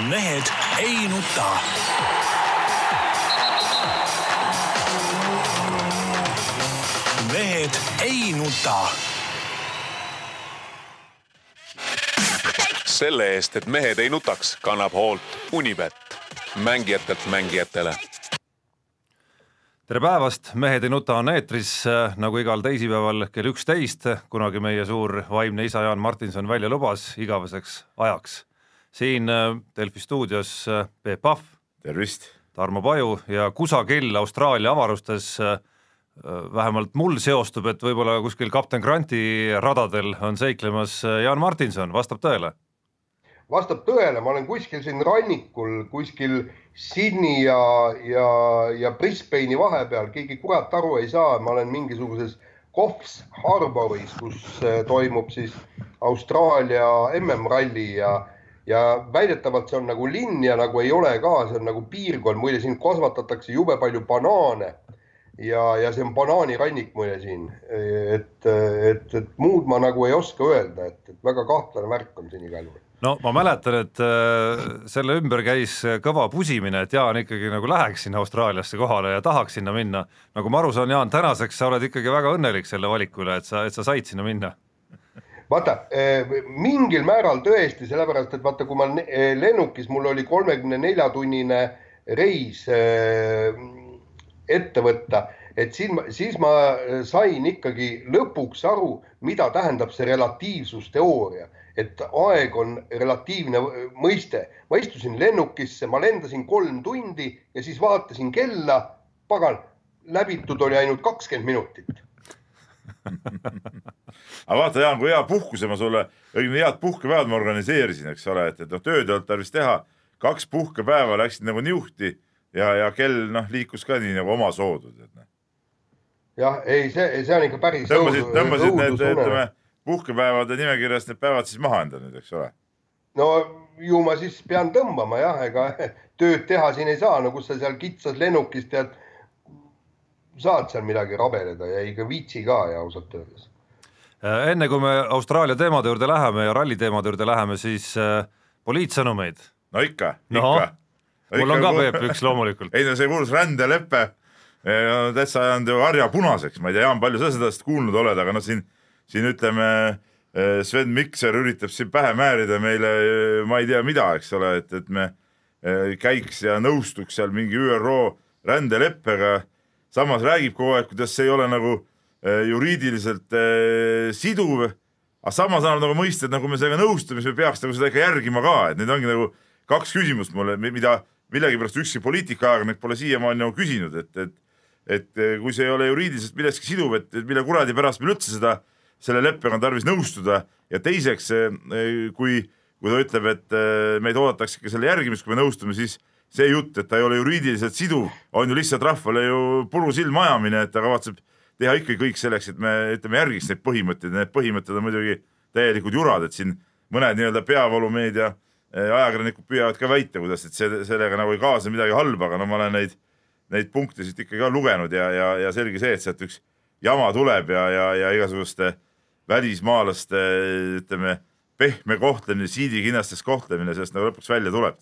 mehed ei nuta. mehed ei nuta. selle eest, et mehed ei nutaks, kannab hoolt Unibet, mängijatelt mängijatele tere päevast, Mehed ei nuta on eetris äh, nagu igal teisipäeval kell üksteist, kunagi meie suur vaimne isa Jaan Martinson välja lubas igaveseks ajaks. Siin äh, Delfi stuudios äh, Peep Pahv. tervist! Tarmo Paju ja kusagil Austraalia avarustes vähemalt mul seostub, et võib-olla kuskil kapten Granti radadel on seiklemas Jaan Martinson, vastab tõele? vastab tõele, ma olen kuskil siin rannikul, kuskil Sydney ja, ja, ja Brisbane'i vahepeal, keegi kurat aru ei saa, ma olen mingisuguses Coffs Harboris, kus toimub siis Austraalia MM-ralli ja ja väidetavalt see on nagu linn ja nagu ei ole ka, see on nagu piirkond, muide siin kasvatatakse jube palju banaane. Ja, ja see on banaanirannik muide siin, et, et, et muud ma nagu ei oska öelda, et, et väga kahtlane värk on siin igal juhul. No ma mäletan, et äh, selle ümber käis kõva pusimine, et Jaan ikkagi nagu läheks sinna Austraaliasse kohale ja tahaks sinna minna. nagu ma aru saan, Jaan, tänaseks sa oled ikkagi väga õnnelik selle valiku üle, et sa, et sa said sinna minna vaata eh, mingil määral tõesti, sellepärast et vaata, kui ma eh, lennukis, mul oli kolmekümne nelja tunnine reis eh, ette võtta, et siis ma, siis ma sain ikkagi lõpuks aru, mida tähendab see relatiivsusteooria, et aeg on relatiivne mõiste. ma istusin lennukisse, ma lendasin kolm tundi ja siis vaatasin kella, pagan, läbitud oli ainult kakskümmend minutit aga vaata, Jaan, kui hea puhkuse ma sulle, õigemini head puhkepäevad ma organiseerisin, eks ole, et, et noh, tööd ei olnud tarvis teha. kaks puhkepäeva läksid nagu niuhti ja, ja kell noh, liikus ka nii nagu omasoodu. Noh. jah, ei, see, see on ikka päris. tõmbasid, tõmbasid need, ütleme puhkepäevade nimekirjast need päevad siis maha endale nüüd, eks ole. no ju ma siis pean tõmbama jah, ega tööd teha siin ei saa, no kus sa seal kitsas lennukis tead saad seal midagi rabeleda ja ei viitsi ka ja ausalt öeldes. Äh, enne kui me Austraalia teemade juurde läheme ja ralli teemade juurde läheme, siis äh, poliitsõnumeid. no ikka no,, ikka. mul on ka Peep üks loomulikult. ei no see kuulus rändelepe on täitsa ajanud ju harja punaseks, ma ei tea, Jaan, palju sa sellest kuulnud oled, aga noh, siin, siin ütleme äh, Sven Mikser üritab siin pähe määrida meile, ma ei tea, mida, eks ole, et, et me äh, käiks ja nõustuks seal mingi ÜRO rändeleppega samas räägib kogu aeg, kuidas see ei ole nagu äh, juriidiliselt äh, siduv, aga samas annab nagu mõista, et nagu me sellega nõustume, siis me peaks nagu seda ikka järgima ka, et need ongi nagu kaks küsimust mulle, mida millegipärast ükski poliitikaajakirjanik pole siiamaani nagu küsinud, et, et et äh, kui see ei ole juriidiliselt millestki siduv, et, mille kuradi pärast meil üldse seda, selle leppega on tarvis nõustuda. Ja teiseks, kui, kui ta ütleb, et meid oodatakse ikka selle järgimist, kui me nõustume, siis see jutt, et ta ei ole juriidiliselt siduv, on ju lihtsalt rahvale ju puru silma ajamine, et ta kavatseb teha ikka kõik selleks, et me ütleme, järgiks neid põhimõtteid, need põhimõtted on muidugi täielikud jurad, et siin mõned nii-öelda peavoolumeedia eh, ajakirjanikud püüavad ka väita, kuidas, et see, sellega nagu ei kaasne midagi halba, aga no ma olen neid, neid punkte siit ikka ka lugenud ja, ja, ja selge see, et sealt üks jama tuleb ja, ja, ja igasuguste välismaalaste ütleme, pehme kohtlemine, siidikinnastes kohtlemine sellest nagu lõpuks välja tuleb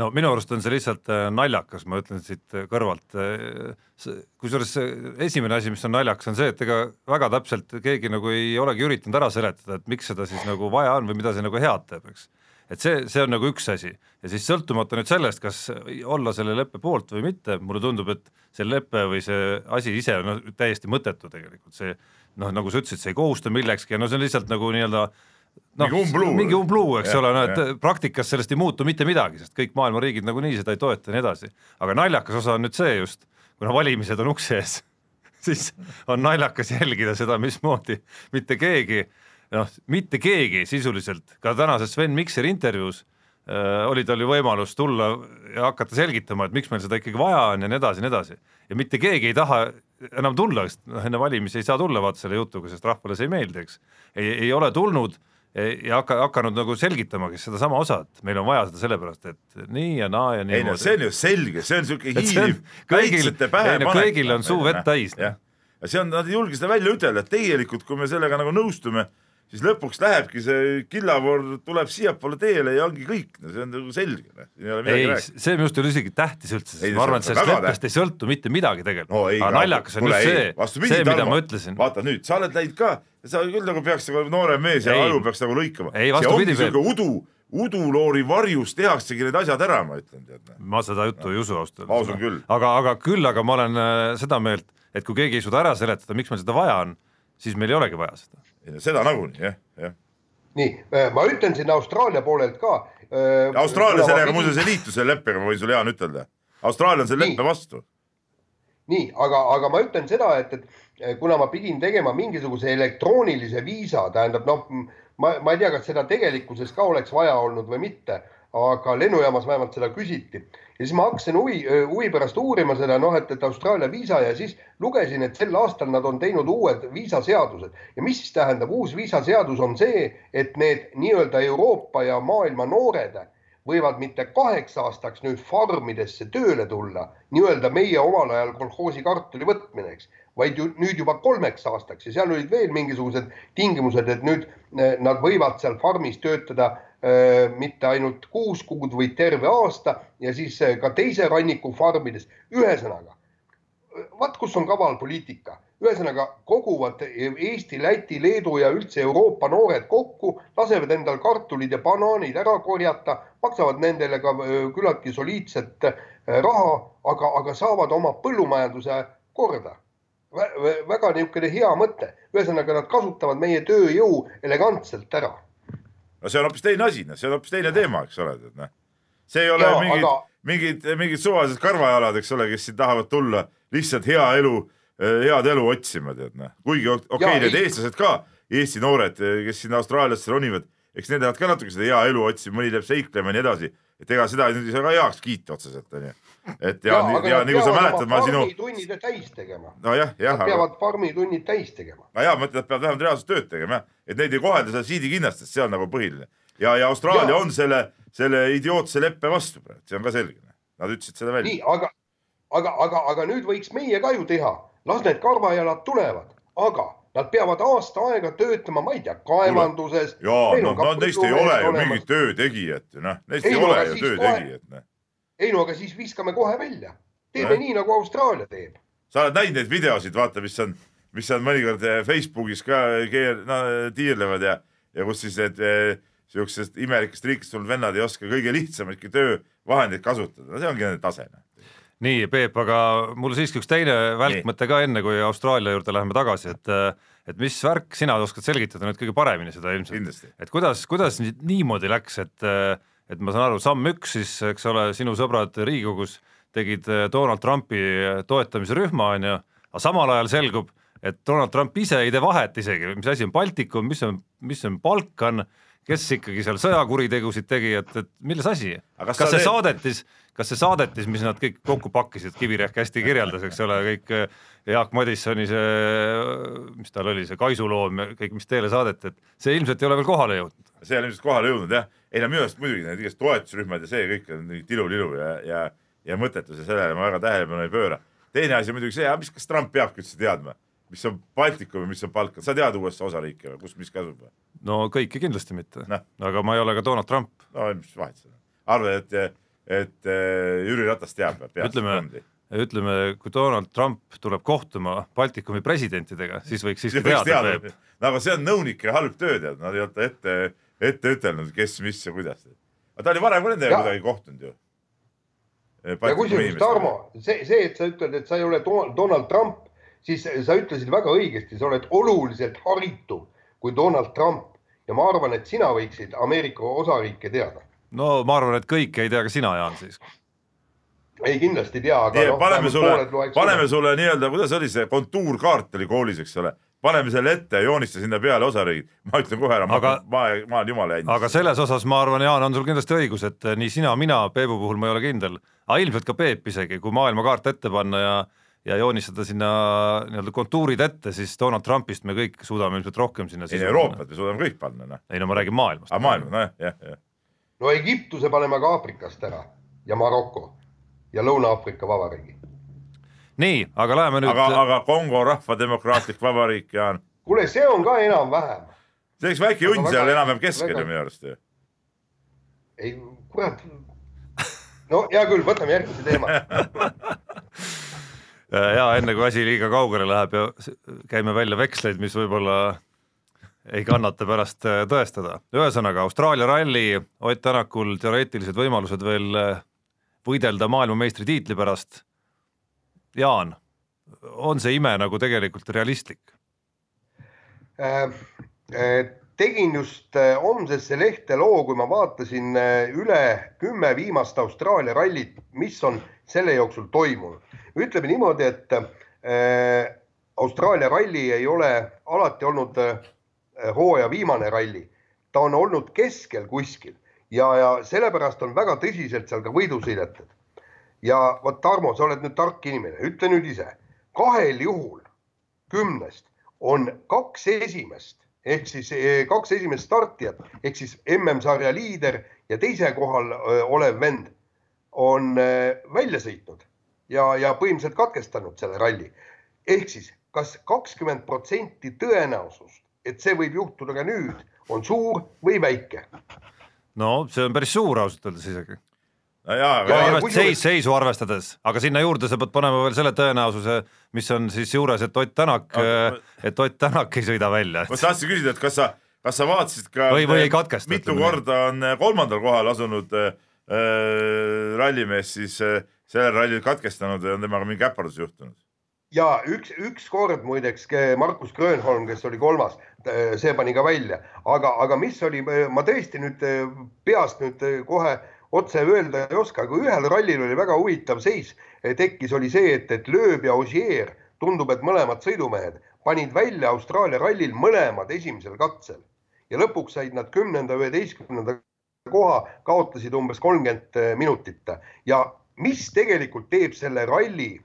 no minu arust on see lihtsalt äh, naljakas, ma ütlen siit äh, kõrvalt. Äh, kusjuures esimene asi, mis on naljakas, on see, et ega väga täpselt keegi nagu ei olegi üritanud ära seletada, et miks seda siis nagu vaja on või mida see nagu head teeb, eks. et see, see on nagu üks asi ja siis sõltumata nüüd sellest, kas olla selle leppe poolt või mitte, mulle tundub, et see lepe või see asi ise on no, täiesti mõttetu tegelikult, see noh, nagu sa ütlesid, see ei kohusta millekski ja no see on lihtsalt nagu nii-öelda no, mingi umbluu, mingi umbluu, eks ja, ole, no et ja. praktikas sellest ei muutu mitte midagi, sest kõik maailma riigid nagunii seda ei toeta ja nii edasi. aga naljakas osa on nüüd see just, kuna valimised on ukse ees siis on naljakas jälgida seda, mismoodi mitte keegi, noh, mitte keegi sisuliselt, ka tänases Sven Mikseri intervjuus äh, oli tal ju võimalus tulla ja hakata selgitama, et miks meil seda ikkagi vaja on ja nii edasi ja nii edasi. ja mitte keegi ei taha enam tulla, sest noh, enne valimisi ei saa tulla vaata selle jutuga, sest rahvale see ei meeldi, eks. ei, ei ole tulnud ja hakka, hakanud nagu selgitamagi sedasama osa, et meil on vaja seda sellepärast, et nii ja naa ja nii. ei no see on ju selge, see on siuke hiiliv päitsete pähe panek. kõigil on suu vett täis. ja see on, nad ei julge seda välja ütelda, et tegelikult, kui me sellega nagu nõustume, siis lõpuks lähebki see killavoor tuleb siiapoole teele ja ongi kõik, no see on nagu selge, noh, ei see minu arust ei ole isegi tähtis üldse, sest ma arvan, et sellest leppest ei sõltu mitte midagi tegelikult no ei, aga naljakas on just see, see, mida ma ütlesin. vaata nüüd, sa oled läinud ka, sa küll nagu peaks nagu noorem mees ja aju peaks nagu lõikama. See ongi siuke udu, uduloori varjus tehaksegi need asjad ära, ma ütlen, noh. ma seda juttu ei usu ausalt küll. aga, aga küll, aga ma olen äh, seda meelt, et kui keegi ei suuda ära seletada, miks meil seda vaja on, siis meil ei olegi vaja seda. Seda nagunii jah, jah. nii, ma ütlen siin Austraalia poolelt ka. Austraalia sellega muuseas ei liitu selle leppega, ma võin sulle Jaan ütelda. Austraalia on selle leppe vastu. nii, aga, aga ma ütlen seda, et, et kuna ma pidin tegema mingisuguse elektroonilise viisa, tähendab noh, ma, ma ei tea, kas seda tegelikkuses ka oleks vaja olnud või mitte, aga lennujaamas vähemalt seda küsiti. Ja siis ma hakkasin huvi, huvi pärast uurima seda noh, et, et Austraalia viisa ja siis lugesin, et sel aastal nad on teinud uued viisaseadused. Ja mis siis tähendab, uus viisaseadus on see, et need nii-öelda Euroopa ja maailma noored võivad mitte kaheks aastaks nüüd farmidesse tööle tulla, nii-öelda meie omal ajal kolhoosi kartuli võtmine, eks, vaid ju nüüd juba kolmeks aastaks. Ja seal olid veel mingisugused tingimused, et nüüd eh, nad võivad seal farmis töötada mitte ainult kuus kuud, vaid terve aasta ja siis eh, ka teise ranniku farmides. ühesõnaga, vaat kus on kaval poliitika, ühesõnaga koguvad Eesti, Läti, Leedu ja üldse Euroopa noored kokku, lasevad endal kartulid ja banaanid ära korjata, maksavad nendele ka öö, küllaltki soliidset äh, raha, aga, aga saavad oma põllumajanduse korda. väga niisugune hea mõte, ühesõnaga nad kasutavad meie tööjõu elegantselt ära. No see on hoopis teine asi, noh, see on hoopis teine teema, eks ole, tead noh. see ei ole Jaa, mingid aga-, mingid, mingid suvalised karvajalad, eks ole, kes siin tahavad tulla lihtsalt hea elu, head elu otsima, tead noh. kuigi ok- okei okay,, need eestlased ka, Eesti noored, kes siin Austraaliasse ronivad, eks need lähevad ka natuke seda hea elu otsima, mõni läheb seiklema ja nii edasi. et ega seda ei saa ka heaks kiita otseselt, onju. Et ja, ja, ja nagu sa mäletad, ma sinu, tunnid täis tegema. nojah, jah, Nad aga peavad farmitunnid täis tegema. no jaa, ma ütlen, et peavad vähemalt reaalset tööd tegema jah, et neid ei kohelda seal siidikinnastest, see on nagu põhiline. ja, ja Austraalia Jaa. on selle, selle idiootse leppe vastu, see on ka selge. Nad ütlesid seda välja nii, aga, aga, aga, aga nüüd võiks meie ka ju teha, las need karvajalad tulevad, aga nad peavad aasta aega töötama, ma ei tea, kaevanduses. jaa, no, no neist ei ole ju mingit töötegijat ju noh, neist ei, Ei, ole aga ju töötegijat noh. Ei no aga siis viskame kohe välja, teeme Jah. nii nagu Austraalia teeb. sa oled näinud neid videosid, vaata, mis on, mis on mõnikord eh, Facebookis ka keer-, no tiirlevad ja, ja kus siis need eh, siuksest imelikest riikidest tulnud vennad ei oska kõige lihtsamaidki töövahendeid kasutada, no see ongi nende tase. noh. nii, Peep, aga mul siiski üks teine välkmõte ka enne, kui Austraalia juurde läheme tagasi, et et mis värk sina oskad selgitada nüüd kõige paremini seda ilmselt, et kuidas, kuidas nii- niimoodi läks, et et ma saan aru, samm üks siis, eks ole, sinu sõbrad Riigikogus tegid eh, Donald Trumpi toetamise rühma, on ju, aga samal ajal selgub, et Donald Trump ise ei tee vahet isegi, mis asi on Baltikum, mis on, mis on Balkan, kes ikkagi seal sõjakuritegusid tegi, et, et milles asi? Kas see teed- saadetis, kas see saadetis, mis nad kõik kokku pakkisid, Kivirähk hästi kirjeldas, eks ole, kõik eh, Jaak Madissoni see, mis tal oli, see kaisuloom ja kõik, mis teele saadeti, et see ilmselt ei ole veel kohale jõudnud. see on ilmselt kohale jõudnud jah. ei no minu arust muidugi need igasugused toetusrühmad ja see kõik on tilu-lilu ja, ja, ja mõttetus ja sellele ma väga tähelepanu ei pööra. teine asi muidugi see, mis, kas Trump peabki üldse teadma, mis on Baltikum ja mis on Balkan, sa tead USA osariike või kus, mis kasvab või? no kõiki kindlasti mitte Noh., aga ma ei ole ka Donald Trump. no mis vahet seal on. arvad, et, et äh, Jüri Ratas teab või? ütleme, ütleme, kui Donald Trump tuleb kohtuma Baltikumi presidentidega, siis võiks siiski teada, teada no aga see on nõunike halb töö tead, nad ei ole ette, ette ütelnud, kes, mis ja kuidas. aga ta oli varem ka nendega kuidagi kohtunud ju. ja kusjuures, Tarmo, see, see, et sa ütled, et sa ei ole Do- Donald Trump, siis sa ütlesid väga õigesti, sa oled oluliselt haritum kui Donald Trump ja ma arvan, et sina võiksid Ameerika osariike teada. No ma arvan, et kõike ei tea ka sina, Jaan siis. ei, kindlasti ei tea, aga nii, noh, paneme sulle, paneme sulle nii-öelda, kuidas oli see kontuurkaart oli koolis, eks ole, paneme selle ette, joonista sinna peale osariigid. ma ütlen kohe ära, ma ma, ma olen jumala jännis. aga selles osas ma arvan, Jaan, on sul kindlasti õigus, et eh, nii sina, mina, Peebu puhul ma ei ole kindel, aga ilmselt ka Peep isegi, kui maailmakaart ette panna ja ja joonistada sinna nii-öelda kontuurid ette, siis Donald Trumpist me kõik suudame ilmselt rohkem sinna ei, Euroopat me suudame kõik panna, noh. ei no ma räägin maailmast. aga maailma, nojah, jah, jah. No Egiptuse paneme ka Aafrikast ära ja Maroko ja Lõuna-Aafrika Vabariigi. nii, aga läheme nüüd aga, aga Kongo Rahvademokraatlik Vabariik, Jaan, kuule, see on ka enam-vähem. see oleks väike junn Aga seal väga- enam-vähem keskel väga- ju minu arust ju. ei, kurat. no hea küll, võtame järgmise teema. ja enne kui asi liiga kaugele läheb ja käime välja veksleid, mis võib-olla ei kannata pärast äh, tõestada. ühesõnaga Austraalia ralli, Ott Tänakul teoreetilised võimalused veel äh, võidelda maailmameistritiitli pärast. Jaan, on see ime nagu tegelikult realistlik? Äh, tegin just äh, homsesse lehte loo, kui ma vaatasin äh, üle kümme viimast Austraalia rallit, mis on selle jooksul toimunud. ütleme niimoodi, et äh, Austraalia ralli ei ole alati olnud äh, hooaja viimane ralli, ta on olnud keskel kuskil ja, ja sellepärast on väga tõsiselt seal ka võidu sõidetud. ja vot Tarmo, sa oled nüüd tark inimene, ütle nüüd ise, kahel juhul kümnest on kaks esimest ehk siis eh, kaks esimest startijat ehk siis MM-sarja liider ja teise kohal öö, olev vend on välja sõitnud ja, ja põhimõtteliselt katkestanud selle ralli. ehk siis kas kakskümmend protsenti tõenäosust, et see võib juhtuda ka nüüd, on suur või väike? no see on päris suur ausalt öeldes isegi. no jaa, Ja- aga ja- arvest- seis, seisu arvestades, aga sinna juurde sa pead panema veel selle tõenäosuse, mis on siis juures, et Ott Tänak Aga-, et Ott Tänak ei sõida välja. ma tahtsin küsida, et kas sa, kas sa vaatasid ka Või- või ei katkesta, mitu korda on äh, kolmandal kohal asunud äh, äh, rallimees siis äh, sellel rallil katkestanud ja on temaga mingi äpardus juhtunud? Ja üks, ükskord muideks Markus Grönholm, kes oli kolmas, see pani ka välja, aga, aga mis oli, ma tõesti nüüd eh, peast nüüd eh, kohe otse öelda ei oska, aga ühel rallil oli väga huvitav seis eh, tekkis, oli see, et, et Lööb ja Ogier, tundub, et mõlemad sõidumehed panid välja Austraalia rallil mõlemad esimesel katsel. Ja lõpuks said nad kümnenda, üheteistkümnenda koha, kaotasid umbes kolmkümmend minutit. Ja mis tegelikult teeb selle ralli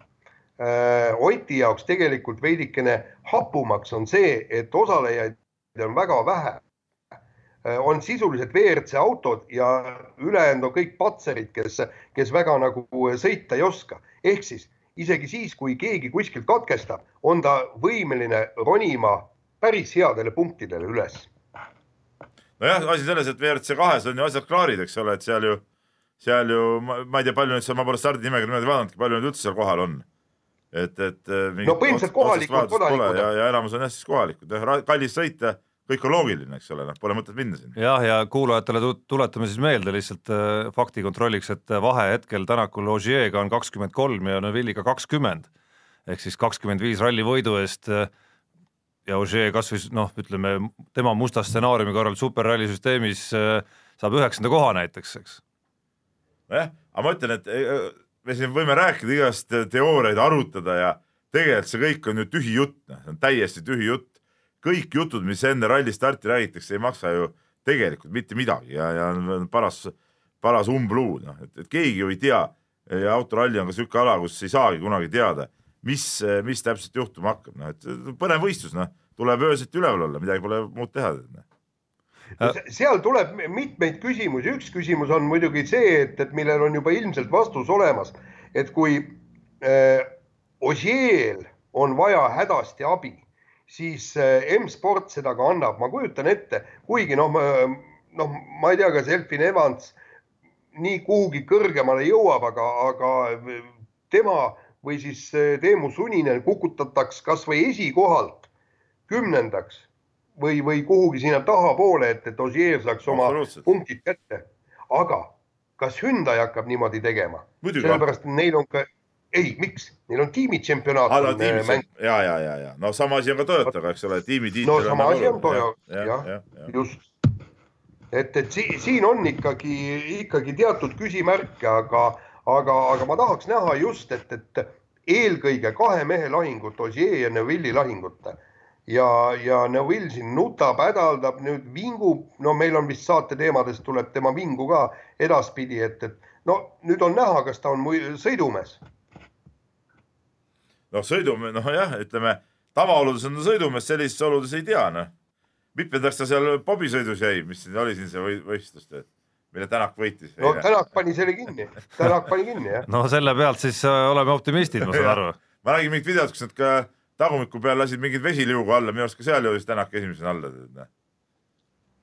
Oti jaoks tegelikult veidikene hapumaks on see, et osalejaid on väga vähe äh,. on sisuliselt WRC autod ja ülejäänud on kõik patserid, kes, kes väga nagu sõita ei oska. ehk siis isegi siis, kui keegi kuskilt katkestab, on ta võimeline ronima päris headele punktidele üles nojah, asi selles, et WRC kahes on ju asjad klaarid, eks ole, et seal ju, seal ju, ma ei tea, palju neid seal, ma pole stardinimekirja niimoodi vaadanudki, palju neid üldse seal kohal on. et, et. No põhimõtteliselt kohalikud kodanikud. ja, ja enamus on jah siis kohalikud, jah, kallis sõit ja kõik on loogiline, eks ole, noh, pole mõtet minna sinna. jah, ja kuulajatele tu- tuletame siis meelde lihtsalt äh, fakti kontrolliks, et vahe hetkel Tänakul Ogier'ga on kakskümmend kolm ja Neville'iga kakskümmend ehk siis kakskümmend viis ralli võidu eest äh, ja Ogier kasvõi noh, ütleme tema musta stsenaariumi korral superralli süsteemis äh, saab üheksanda koha näiteks, eks. nojah, aga ma ütlen, et eh, me siin võime rääkida igast teooriaid arutada ja tegelikult see kõik on ju tühi jutt, noh, see on täiesti tühi jutt. kõik jutud, mis enne ralli starti räägitakse, ei maksa ju tegelikult mitte midagi ja, ja on paras, paras umbluud, noh, et, et keegi ju ei tea ja autoralli on ka sihuke ala, kus ei saagi kunagi teada, mis, mis täpselt juhtuma hakkab, noh, et põnev võistlus, noh, tuleb öösiti üleval olla, midagi pole muud teha noh. Seal tuleb mitmeid küsimusi, üks küsimus on muidugi see, et, et millel on juba ilmselt vastus olemas, et kui äh, Ogieel on vaja hädasti abi, siis äh, M-sport seda ka annab, ma kujutan ette, kuigi noh, noh, ma ei tea, kas Elfin Evans nii kuhugi kõrgemale jõuab, aga, aga tema või siis äh, Teemu Suninen kukutataks kasvõi esikohalt kümnendaks või, või kuhugi sinna tahapoole, et, et Ogier saaks oma punktid kätte. aga kas Hyundai hakkab niimoodi tegema? sellepärast neil on ka, ei, miks, neil on Ah, on, tiimis, mäng, ja, ja, ja, ja no sama asi on ka Toyotaga, eks ole, tiimitiitel. No sama asi on Toyota, jah, jah. jah, jah. just. et, et si siin on ikkagi, ikkagi teatud küsimärke, aga, aga, aga ma tahaks näha just, et, et eelkõige kahe mehe lahingut, Ogier ja Neville'i lahingut ja, ja Neville siin nutab, hädaldab, nüüd vingub, no meil on vist saate teemadest tuleb tema vingu ka edaspidi, et, et no nüüd on näha, kas ta on sõidumees. noh, sõidumees, noh jah, ütleme tavaoludes on ta sõidumees, sellistes oludes ei tea, noh. mitmendaks ta seal bobisõidus jäi, mis siin oli siin see või- võistlus, mille Tänak võitis. no Tänak pani selle kinni, Tänak pani kinni jah. no selle pealt siis äh, oleme optimistid, ma saan aru. ma nägin mingit videot, kus nad ka tagumiku peal lasid mingit vesiliugu alla, minu arust ka seal jõudis Tänak esimesena alla.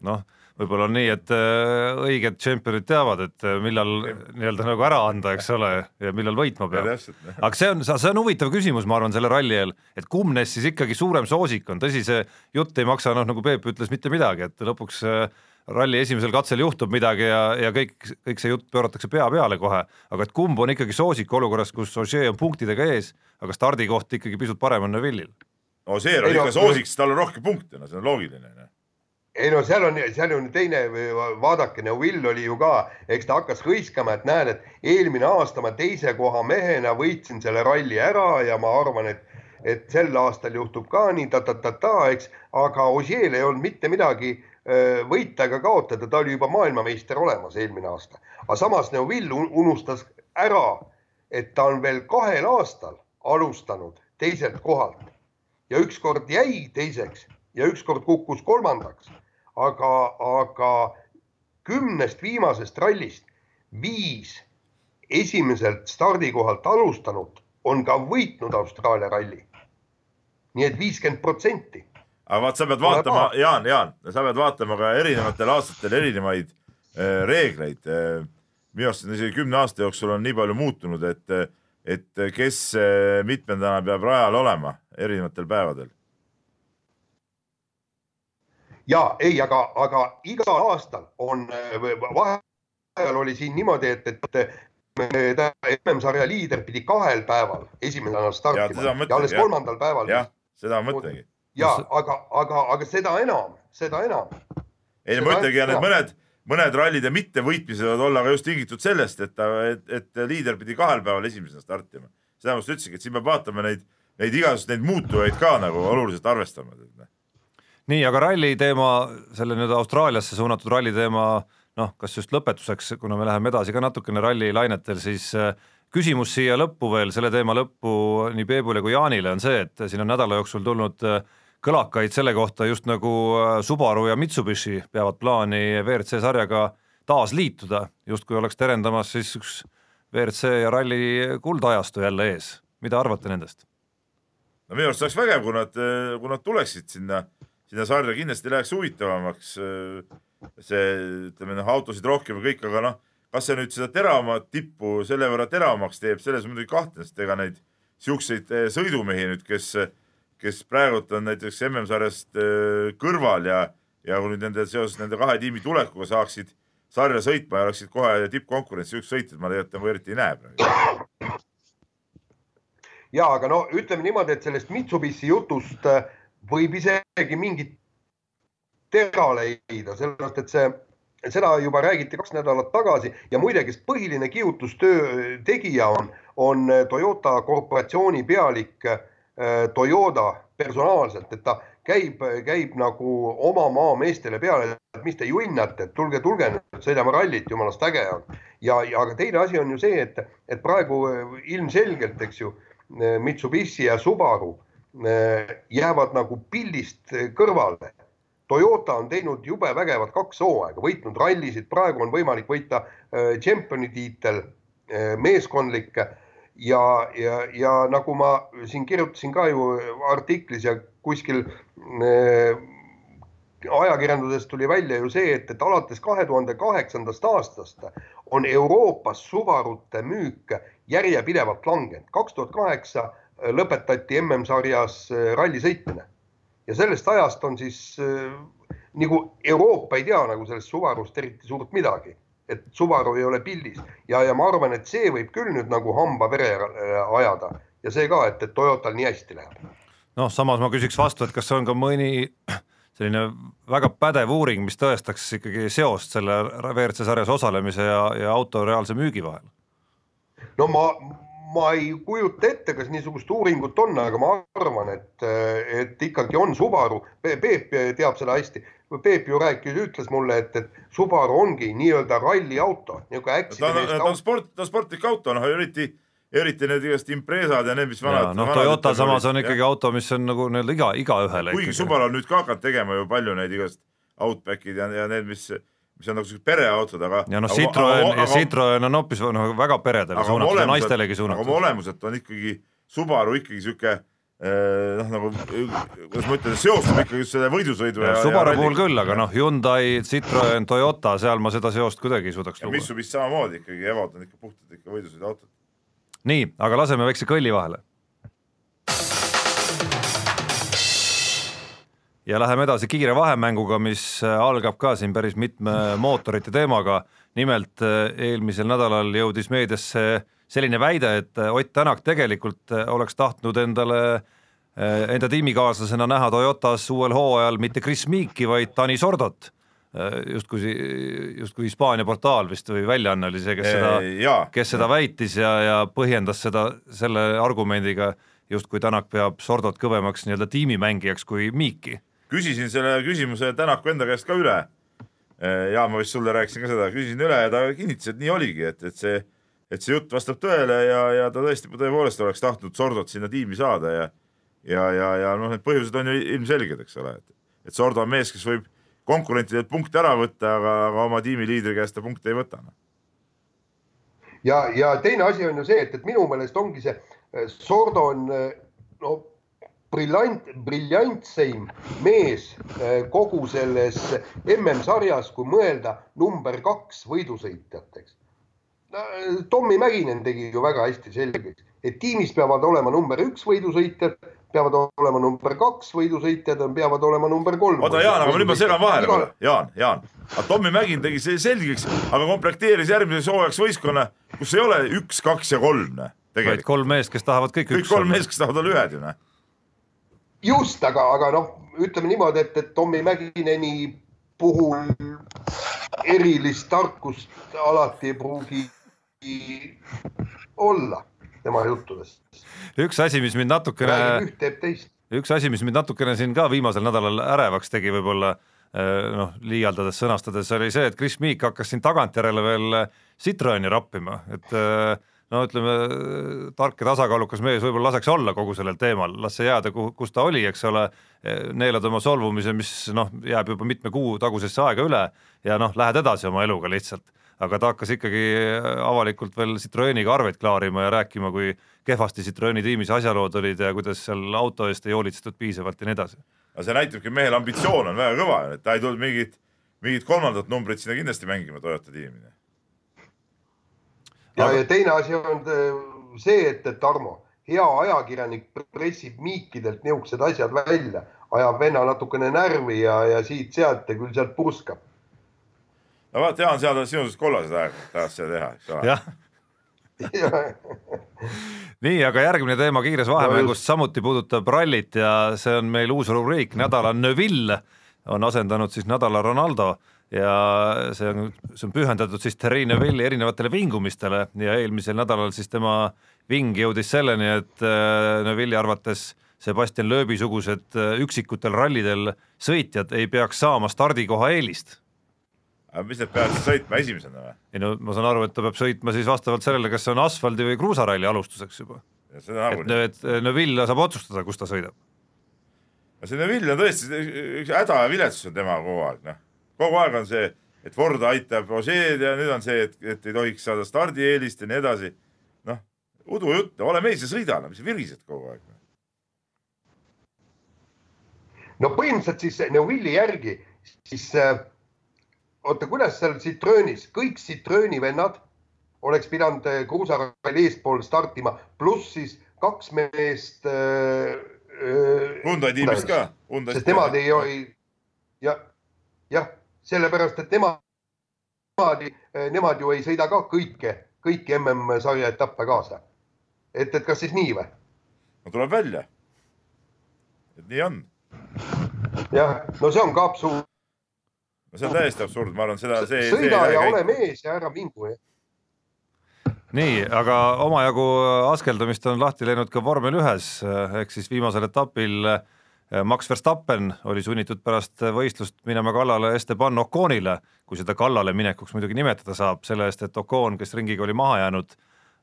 noh, võib-olla on nii, et äh, õiged tšempionid teavad, et äh, millal nii-öelda nagu ära anda, eks ole, ja millal võitma peab. aga see on, see on huvitav küsimus, ma arvan, selle ralli eel, et kumb neist siis ikkagi suurem soosik on, tõsi, see jutt ei maksa, noh nagu Peep ütles, mitte midagi, et lõpuks äh, ralli esimesel katsel juhtub midagi ja, ja kõik, kõik see jutt pööratakse pea peale kohe, aga et kumb on ikkagi soosik olukorras, kus Ogier on punktidega ees, aga stardikoht ikkagi pisut parem on Neville'il. Ožeer on Ei no- ikka soosik, sest tal on rohkem punkte, no see on loogiline. noh. ei no seal on, seal on teine, vaadake, Neuvill oli ju ka, eks ta hakkas hõiskama, et näed, et eelmine aasta ma teise koha mehena võitsin selle ralli ära ja ma arvan, et, et sel aastal juhtub ka nii ta-ta-ta-ta, eks, aga Ožeel ei olnud mitte midagi võita ega kaotada, ta oli juba maailmameister olemas eelmine aasta. aga samas Neuvill un- unustas ära, et ta on veel kahel aastal alustanud teiselt kohalt ja ükskord jäi teiseks ja ükskord kukkus kolmandaks, aga, aga kümnest viimasest rallist viis esimeselt stardikohalt alustanut on ka võitnud Austraalia ralli. nii et viiskümmend protsenti. Aga vaat sa pead vaatama. Jaan, Jaan, sa pead vaatama ka erinevatel aastatel erinevaid äh, reegleid äh,. minu arust on isegi kümne aasta jooksul on nii palju muutunud, et, et kes äh, mitmendana peab rajal olema erinevatel päevadel. ja ei, aga, aga igal aastal on, vahepeal oli siin niimoodi, et, et MM-sarja liider pidi kahel päeval esimesena startima ma ja alles mõtlengi, jah. kolmandal päeval. jah, seda ma mõtlengi. Ja aga, aga, aga seda enam, seda enam. ei, Seda ma ütlengi, ja need mõned, mõned rallide mittevõitmised võivad olla ka just tingitud sellest, et ta, et, et liider pidi kahel päeval esimesena startima. seda ma just ütlesingi, et siin peab vaatama neid, neid igasuguseid neid muutujaid ka nagu oluliselt arvestama. nii, aga ralli teema, selle nüüd Austraaliasse suunatud ralli teema, noh, kas just lõpetuseks, kuna me läheme edasi ka natukene ralli lainetel, siis äh, küsimus siia lõppu veel, selle teema lõppu nii Peebule kui Jaanile on see, et siin on nädala jooksul tulnud äh, kõlakaid selle kohta, just nagu äh, Subaru ja Mitsubishi peavad plaani WRC sarjaga taas liituda, justkui oleks terendamas siis üks WRC ja ralli kuldajastu jälle ees. mida arvate nendest? no minu arust oleks vägev, kui nad, kui nad tuleksid sinna, sinna sarja, kindlasti läheks huvitavamaks. see, ütleme noh, autosid rohkem ja kõik, aga noh, kas see nüüd seda teravamat tippu selle võrra teravamaks teeb, selles muidugi kahtlen, sest ega neid siukseid eh, sõidumehi nüüd, kes, kes praegult on näiteks MM-sarjast eh, kõrval ja, ja kui nüüd nende seoses nende kahe tiimi tulekuga saaksid sarja sõitma ja oleksid kohe tippkonkurentsis siuksed sõitjad, ma tegelikult nagu eriti ei näe praegu. ja aga no ütleme niimoodi, et sellest Mitsubishi jutust äh, võib isegi mingit tera leida, sellepärast et see, seda juba räägiti kaks nädalat tagasi ja muide, kes põhiline kihutustöö tegija on, on Toyota korporatsiooni pealik äh, Toyota personaalselt, et ta käib, käib nagu oma maameestele peale, et mis te junnate, et tulge, tulge nüüd sõidame rallit, jumalast äge on. ja, ja aga teine asi on ju see, et, et praegu äh, ilmselgelt, eks ju, Mitsubishi ja Subaru äh, jäävad nagu pildist äh, kõrvale. Toyota on teinud jube vägevat kaks hooaega, võitnud rallisid, praegu on võimalik võita äh, tšempioni tiitel, meeskondlik ja, ja, ja nagu ma siin kirjutasin ka ju artiklis ja kuskil äh, ajakirjandusest tuli välja ju see, et, et alates kahe tuhande kaheksandast aastast on Euroopas Subarute müük järjepidevalt langenud. kaks tuhat kaheksa lõpetati MM-sarjas äh, ralli sõitmine ja sellest ajast on siis äh, nagu Euroopa ei tea nagu sellest Subarust eriti suurt midagi, et Subaru ei ole pildis ja, ja ma arvan, et see võib küll nüüd nagu hamba vere äh, ajada ja see ka, et, et Toyotal nii hästi läheb. noh, samas ma küsiks vastu, et kas on ka mõni selline väga pädev uuring, mis tõestaks ikkagi seost selle WRC sarjas osalemise ja, ja auto reaalse müügi vahel? no ma, ma ei kujuta ette, kas niisugust uuringut on, aga ma arvan, et, et ikkagi on Subaru, Peep teab seda hästi. Peep ju rääkis, ütles mulle, et, et Subaru ongi nii-öelda ralliauto, niisugune ta on, ta on sport, ta on sportlik auto, noh eriti, eriti need igast impresad ja need, mis vanad. noh, Toyota samas on ikkagi auto, mis on nagu nii-öelda iga, igaühele kuigi Subaru on nüüd ka hakanud tegema ju palju neid igast Outbackid ja, ja need, mis, mis on nagu siuksed pereautod, aga. ja noh, Citroen ja Citroen on hoopis noh, väga peredele suunatud ja naistelegi aga oma suunatud. olemuselt on ikkagi Subaru ikkagi sihuke noh, nagu kuidas ma ütlen, seostub ikkagi selle võidusõidu ja. Subaru puhul küll, aga noh, Hyundai, Citroen, Toyota, seal ma seda seost kuidagi ei suudaks ja luua. Mitsubishi samamoodi ikkagi, Evod on ikka puhtalt ikka võidusõiduautod. nii, aga laseme väikse kõlli vahele. ja läheme edasi kiire vahemänguga, mis äh, algab ka siin päris mitme mootorite teemaga. nimelt äh, eelmisel nädalal jõudis meediasse selline väide, et äh, Ott Tänak tegelikult äh, oleks tahtnud endale äh, enda tiimikaaslasena näha Toyotas uuel hooajal mitte Chris Meeki, vaid Dani Sordot. justkui, justkui Hispaania portaal vist või väljaanne oli see, kes seda kes seda väitis ja, ja põhjendas seda selle argumendiga, justkui Tänak peab Sordot kõvemaks nii-öelda tiimimängijaks kui Miiki. küsisin selle küsimuse Tänaku enda käest ka üle. ja ma vist sulle rääkisin ka seda, küsisin üle ja ta kinnitas, et nii oligi, et, et see, et see jutt vastab tõele ja, ja ta tõesti tõepoolest oleks tahtnud Sordot sinna tiimi saada ja ja, ja, ja noh, need põhjused on ju ilmselged, eks ole, et, et Sordo on mees, kes võib konkurentidelt punkte ära võtta, aga, aga oma tiimiliidri käest ta punkte ei võta noh.. ja, ja teine asi on ju see, et, et minu meelest ongi see eh, Sordo on eh, no briljant, briljantseim mees eh, kogu selles MM-sarjas, kui mõelda number kaks võidusõitjateks. Tommy Mäkinen tegi ju väga hästi selgeks, et tiimis peavad olema number üks võidusõitjad, peavad olema number kaks võidusõitjad, peavad olema number kolm. oota, Jaan, aga nüüd ma segan vahele korra, Jaan, Jaan. aga Tommy Mägin tegi see selgeks, aga komplekteeris järgmiseks hooajaks võistkonna, kus ei ole üks, kaks ja kolm, vaid tegelikult. kolm meest, kes tahavad kõik, kõik kolm meest, kes tahavad olla ühed ju, noh. just, aga, aga noh, ütleme niimoodi, et, et Tommy Mäkineni puhul erilist tarkust alati ei pruugi olla tema juttudest. üks asi, mis mind natukene üks asi, mis mind natukene siin ka viimasel nädalal ärevaks tegi võib-olla eh, noh, liialdades sõnastades, oli see, et Chris Meek hakkas siin tagantjärele veel Citroeni rappima, et eh, no ütleme, tark ja tasakaalukas mees võib-olla laseks olla kogu sellel teemal, las see jääda, kus ta oli, eks ole, neelad oma solvumise, mis noh, jääb juba mitme kuu tagusesse aega üle. Ja noh, lähed edasi oma eluga lihtsalt aga ta hakkas ikkagi avalikult veel Citroeniga arveid klaarima ja rääkima, kui kehvasti Citroeni tiimis asjalood olid ja kuidas seal auto eest ei hoolitsetud piisavalt ja nii edasi. aga see näitabki, mehel ambitsioon on väga kõva, et ta ei tulnud mingit, mingit kolmandat numbrit sinna kindlasti mängima Toyota tiimi. ja Aga-, ja teine asi on äh, see, et, et Tarmo, hea ajakirjanik pressib miikidelt niisugused asjad välja, ajab venna natukene närvi ja, ja siit-sealt ja küll sealt purskab. No vaata, Jaan, seal on sinusugused kollased aeg, tahad seda teha, eks ole. nii, aga järgmine teema kiires vahemängus samuti puudutab rallit ja see on meil uus rubriik Nädala Neville on asendanud siis Nädala Ronaldo ja see on, see on pühendatud siis Terri Neville'i erinevatele vingumistele ja eelmisel nädalal siis tema ving jõudis selleni, et äh, Neville'i arvates Sebastian Loebi sugused äh, üksikutel rallidel sõitjad ei peaks saama stardikoha eelist aga mis need peavad siis sõitma esimesena või? ei no ma saan aru, et ta peab sõitma siis vastavalt sellele, kas see on asfaldi või kruusaralli alustuseks juba. seda et nagunii. et Neville saab otsustada, kus ta sõidab. aga see Neville on tõesti, üks häda ja viletsus on tema kogu aeg, noh. kogu aeg on see, et Ford aitab Ožeed ja nüüd on see, et, et ei tohiks saada stardieelist ja nii edasi. noh, udujutt, ole mees ja sõida, mis sa virised kogu aeg. no põhimõtteliselt siis Neuvilli järgi, siis äh, oota, kuidas seal Citroenis, kõik Citroeni vennad oleks pidanud äh, kruusaralli eespool startima, pluss siis kaks meest äh,. Hyundai tiimist ka. sest nemad ei, ei, jah, jah, sellepärast et nemad, nemad, nemad ju ei sõida ka kõike, kõiki MM-sarja etappe kaasa. et, et kas siis nii või? no tuleb välja. et nii on. jah, no see on ka absurd. No see on täiesti absurd, ma arvan, seda, see. sõida ja ole mees ja ära vingu. nii, aga omajagu askeldamist on lahti läinud ka vormel ühes ehk siis viimasel etapil eh, Max Verstappen oli sunnitud pärast võistlust minema kallale Esteban Oconile, kui seda kallale minekuks muidugi nimetada saab, selle eest, et Ocon, kes ringiga oli maha jäänud,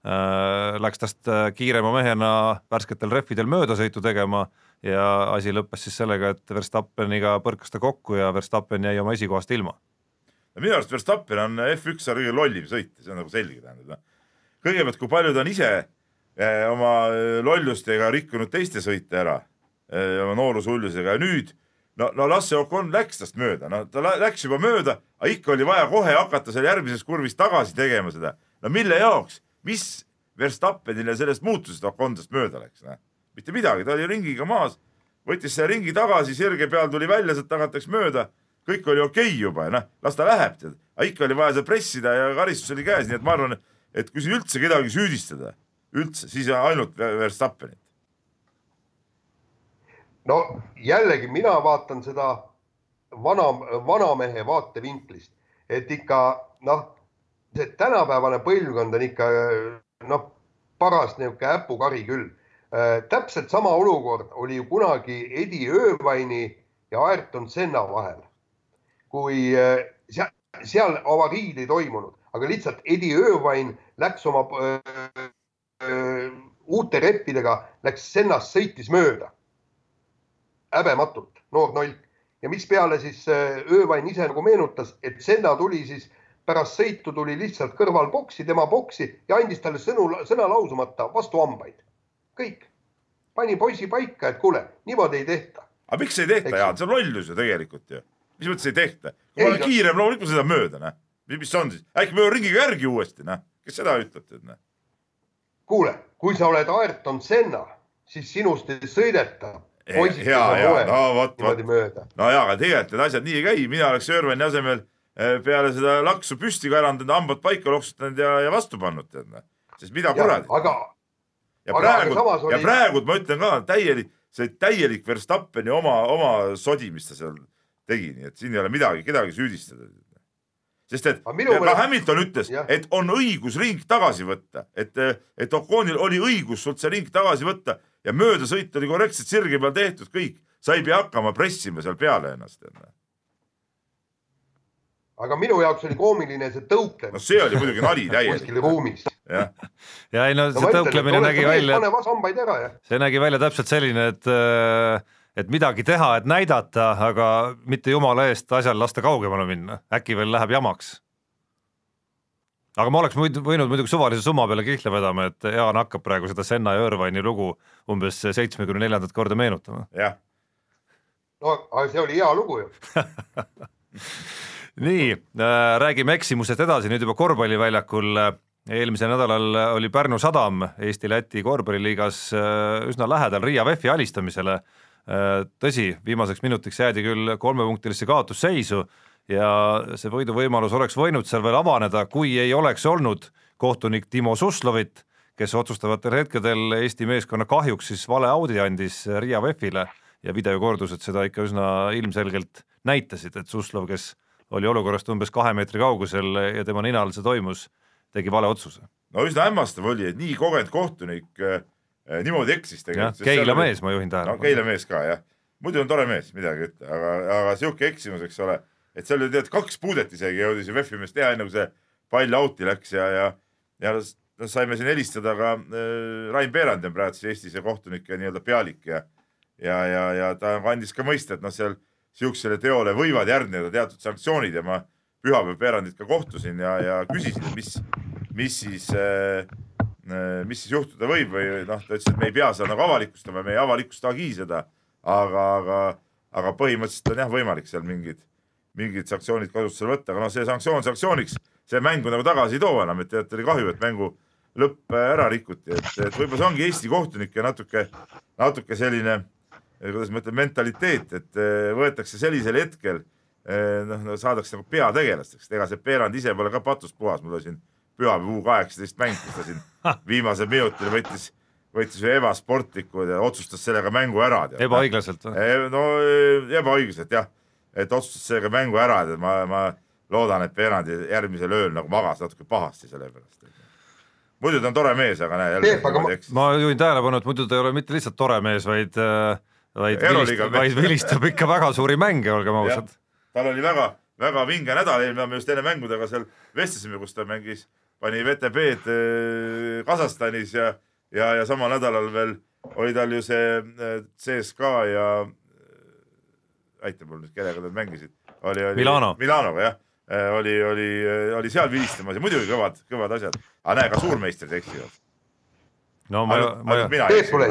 äh, läks tast kiirema mehena värsketel rehvidel möödasõitu tegema ja asi lõppes siis sellega, et Verstappeniga põrkas ta kokku ja Verstappen jäi oma esikohast ilma. minu arust Verstappen on F1 kõige lollim sõitja, see on nagu selge, tähendab. kõigepealt, kui palju ta on ise eh, oma eh, lollustega rikkunud teiste sõite ära eh, oma noorusullusega ja nüüd no, no las see Ocon läks tast mööda, no ta lä- läks juba mööda, aga ikka oli vaja kohe hakata seal järgmises kurvis tagasi tegema seda. no mille jaoks, mis Verstappenile sellest muutusest Ocon tast mööda läks, noh? Mitte midagi, ta oli ringiga maas, võttis selle ringi tagasi, sirge peal tuli välja, sealt tagant läks mööda, kõik oli okei okay juba noh, las ta läheb, tead. aga ikka oli vaja seal pressida ja karistus oli käes, nii et ma arvan, et kui siin üldse kedagi süüdistada, üldse, siis ainult Verstappenit. no jällegi mina vaatan seda vana, vanamehe vaatevinklist, et ikka noh, see tänapäevane põlvkond on ikka noh, paras niisugune äpukari küll. Täpselt sama olukord oli ju kunagi Eddie Irvine'i ja Ayrton Senna vahel, kui äh, seal, seal avariid ei toimunud, aga lihtsalt Eddie Irvine läks oma äh, äh, uute reppidega, läks Sennast, sõitis mööda häbematult, noor nolk. ja mispeale siis Öövain ise nagu meenutas, et Senna tuli siis pärast sõitu tuli lihtsalt kõrval boksi, tema boksi ja andis talle sõnu, sõna lausumata vastu hambaid. Kõik. pani poisi paika, et kuule, niimoodi ei tehta. aga miks ei tehta, Jaan, see on lollus ju tegelikult ju. mis mõttes ei tehta? kui ma olen kiirem, loomulikult ma sõidan mööda, noh. mis see on siis? äkki ma jõuan ringiga järgi uuesti, noh. kes seda ütleb, tead, noh. kuule, kui sa oled Ayrton Senna, siis sinust ei sõideta poisikese hea, hea, moel no vot, vot. no jaa, aga tegelikult need asjad nii ei käi, mina oleks Jörveni asemel eh, peale seda laksu püsti kaevandanud, hambad paika loksutanud ja, ja vastu pannud, tead sest mida kuradi. aga ja praegu samas, ja oli- praegu ma ütlen ka täielik, see täielik Verstappeni oma, oma sodi, mis ta seal tegi, nii et siin ei ole midagi, kedagi süüdistada. sest et ka meelest- Hamilton ütles et on õigus ring tagasi võtta, et, et Oconil oli õigus sult see ring tagasi võtta ja möödasõit oli korrektselt sirge peal tehtud, kõik, sa ei pea hakkama pressima seal peale ennast. aga minu jaoks oli koomiline see no tõuklemine see oli muidugi nali täielik, kuskil ruumis. jah. ja ei no see tõuklemine nägi välja, see nägi välja täpselt selline, et äh, et midagi teha, et näidata, aga mitte jumala eest asjal lasta kaugemale minna, äkki veel läheb jamaks. aga ma oleks muidu võinud muidugi suvalise summa peale kihla vedama, et Jaan hakkab praegu seda Senna ja Irvine'i lugu umbes seitsmekümne neljandat korda meenutama. jah, no aga see oli hea lugu ju. nii äh,, räägime eksimusest edasi, nüüd juba korvpalliväljakul eelmisel nädalal oli Pärnu Sadam Eesti-Läti korvpalliliigas äh, üsna lähedal Riia VEF-i alistamisele. Äh, tõsi, viimaseks minutiks jäädi küll kolmepunktilisse kaotusseisu ja see võiduvõimalus oleks võinud seal veel avaneda, kui ei oleks olnud kohtunik Timo Suslovit, kes otsustavatel hetkedel Eesti meeskonna kahjuks siis vale audi andis Riia VEF-ile ja videokordused seda ikka üsna ilmselgelt näitasid, et Suslov, kes oli olukorrast umbes kahe meetri kaugusel ja tema nina all see toimus, tegi vale otsuse. no üsna hämmastav oli, et nii kogenud kohtunik äh, äh, niimoodi eksis tegelikult. Keila mees, ma juhin no tähelepanu. Keila mees ka jah, muidu on tore mees, midagi ei ütle, aga, aga sihuke eksimus, eks ole, et seal oli tead kaks puudet isegi jõudis ju VEF-i mees teha, enne kui see pall out'i läks ja, ja, ja no saime siin helistada ka äh, Rain Peerand on praegu siis Eestis see kohtunike nii-öelda pealik ja ja, ja, ja ta andis ka mõista, et noh, seal siuksele teole võivad järgneda teatud sanktsioonid ja ma pühapäev Peerandit ka kohtusin ja, ja küsisin, mis, mis siis äh, mis siis juhtuda võib või noh, ta ütles, et me ei pea seda nagu avalikustama, me ei avalikustagi seda, aga, aga, aga põhimõtteliselt on jah võimalik seal mingid, mingid sanktsioonid kasutusele võtta, aga noh, see sanktsioon sanktsiooniks, see mängu nagu tagasi ei too enam, et tegelikult oli kahju, et mängu lõpp äh, ära rikuti, et, et võib-olla see ongi Eesti kohtunike natuke, natuke selline, kuidas ma ütlen, mentaliteet, et äh, võetakse sellisel hetkel äh, noh, saadakse nagu peategelasteks, ega see Peerand ise pole ka patust puhas, mul oli siin pühapäev U kaheksateist mäng, kus ta siin viimasel minutil võttis, võttis ühe ebasportliku ja otsustas sellega mängu ära. ebaõiglaselt või? no eh, ebaõiglaselt jah, et otsustas sellega mängu ära, et ma, ma loodan, et Peerandi järgmisel ööl nagu magas natuke pahasti selle pärast. muidu ta on tore mees, aga näe jälle ma- ma juhin tähelepanu, et muidu ta ei ole mitte lihtsalt tore mees, vaid äh, vaid vilistab, vaid vilistab ikka väga suuri mänge, olgem ausad. Tal oli väga, väga vinge nädal, eelmine me just enne mängudega seal vestlesime, kus ta mängis, pani VTB-d eh, Kasahstanis ja, ja, ja samal nädalal veel oli tal ju see eh, CSKA ja äh, aita mul nüüd, kellega nad mängisid, oli, oli Milano. Milanoga jah, oli, oli, oli seal vilistamas ja muidugi kõvad, kõvad asjad, aga näe, ka suurmeistrid eksivad. no ma, ma mina Peep, eksin kuule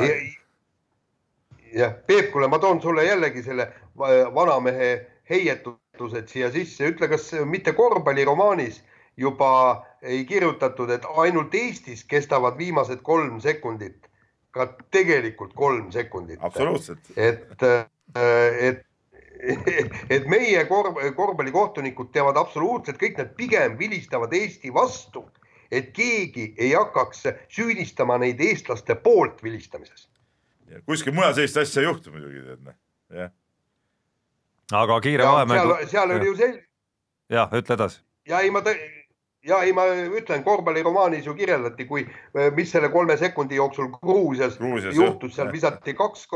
jah, Peep, kuule, ma toon sulle jällegi selle va- vanamehe heietused siia sisse, ütle, kas mitte korvpalliromaanis juba ei kirjutatud, et ainult Eestis kestavad viimased kolm sekundit, ka tegelikult kolm sekundit. absoluutselt. et, et, et meie korv-, korvpallikohtunikud teevad absoluutselt kõik, nad pigem vilistavad Eesti vastu, et keegi ei hakkaks süüdistama neid eestlaste poolt vilistamises. kuskil mujal sellist asja ei juhtu muidugi, tead noh, jah. Aga kiire seal vahemängu,, seal oli ju selge jah, ütle edasi. ja ei, ma tõ- ja ei, ma ütlen, korvpalliromaanis ju kirjeldati, kui, mis selle kolme sekundi jooksul Gruusias, Gruusias, juhtus, seal visati kaks,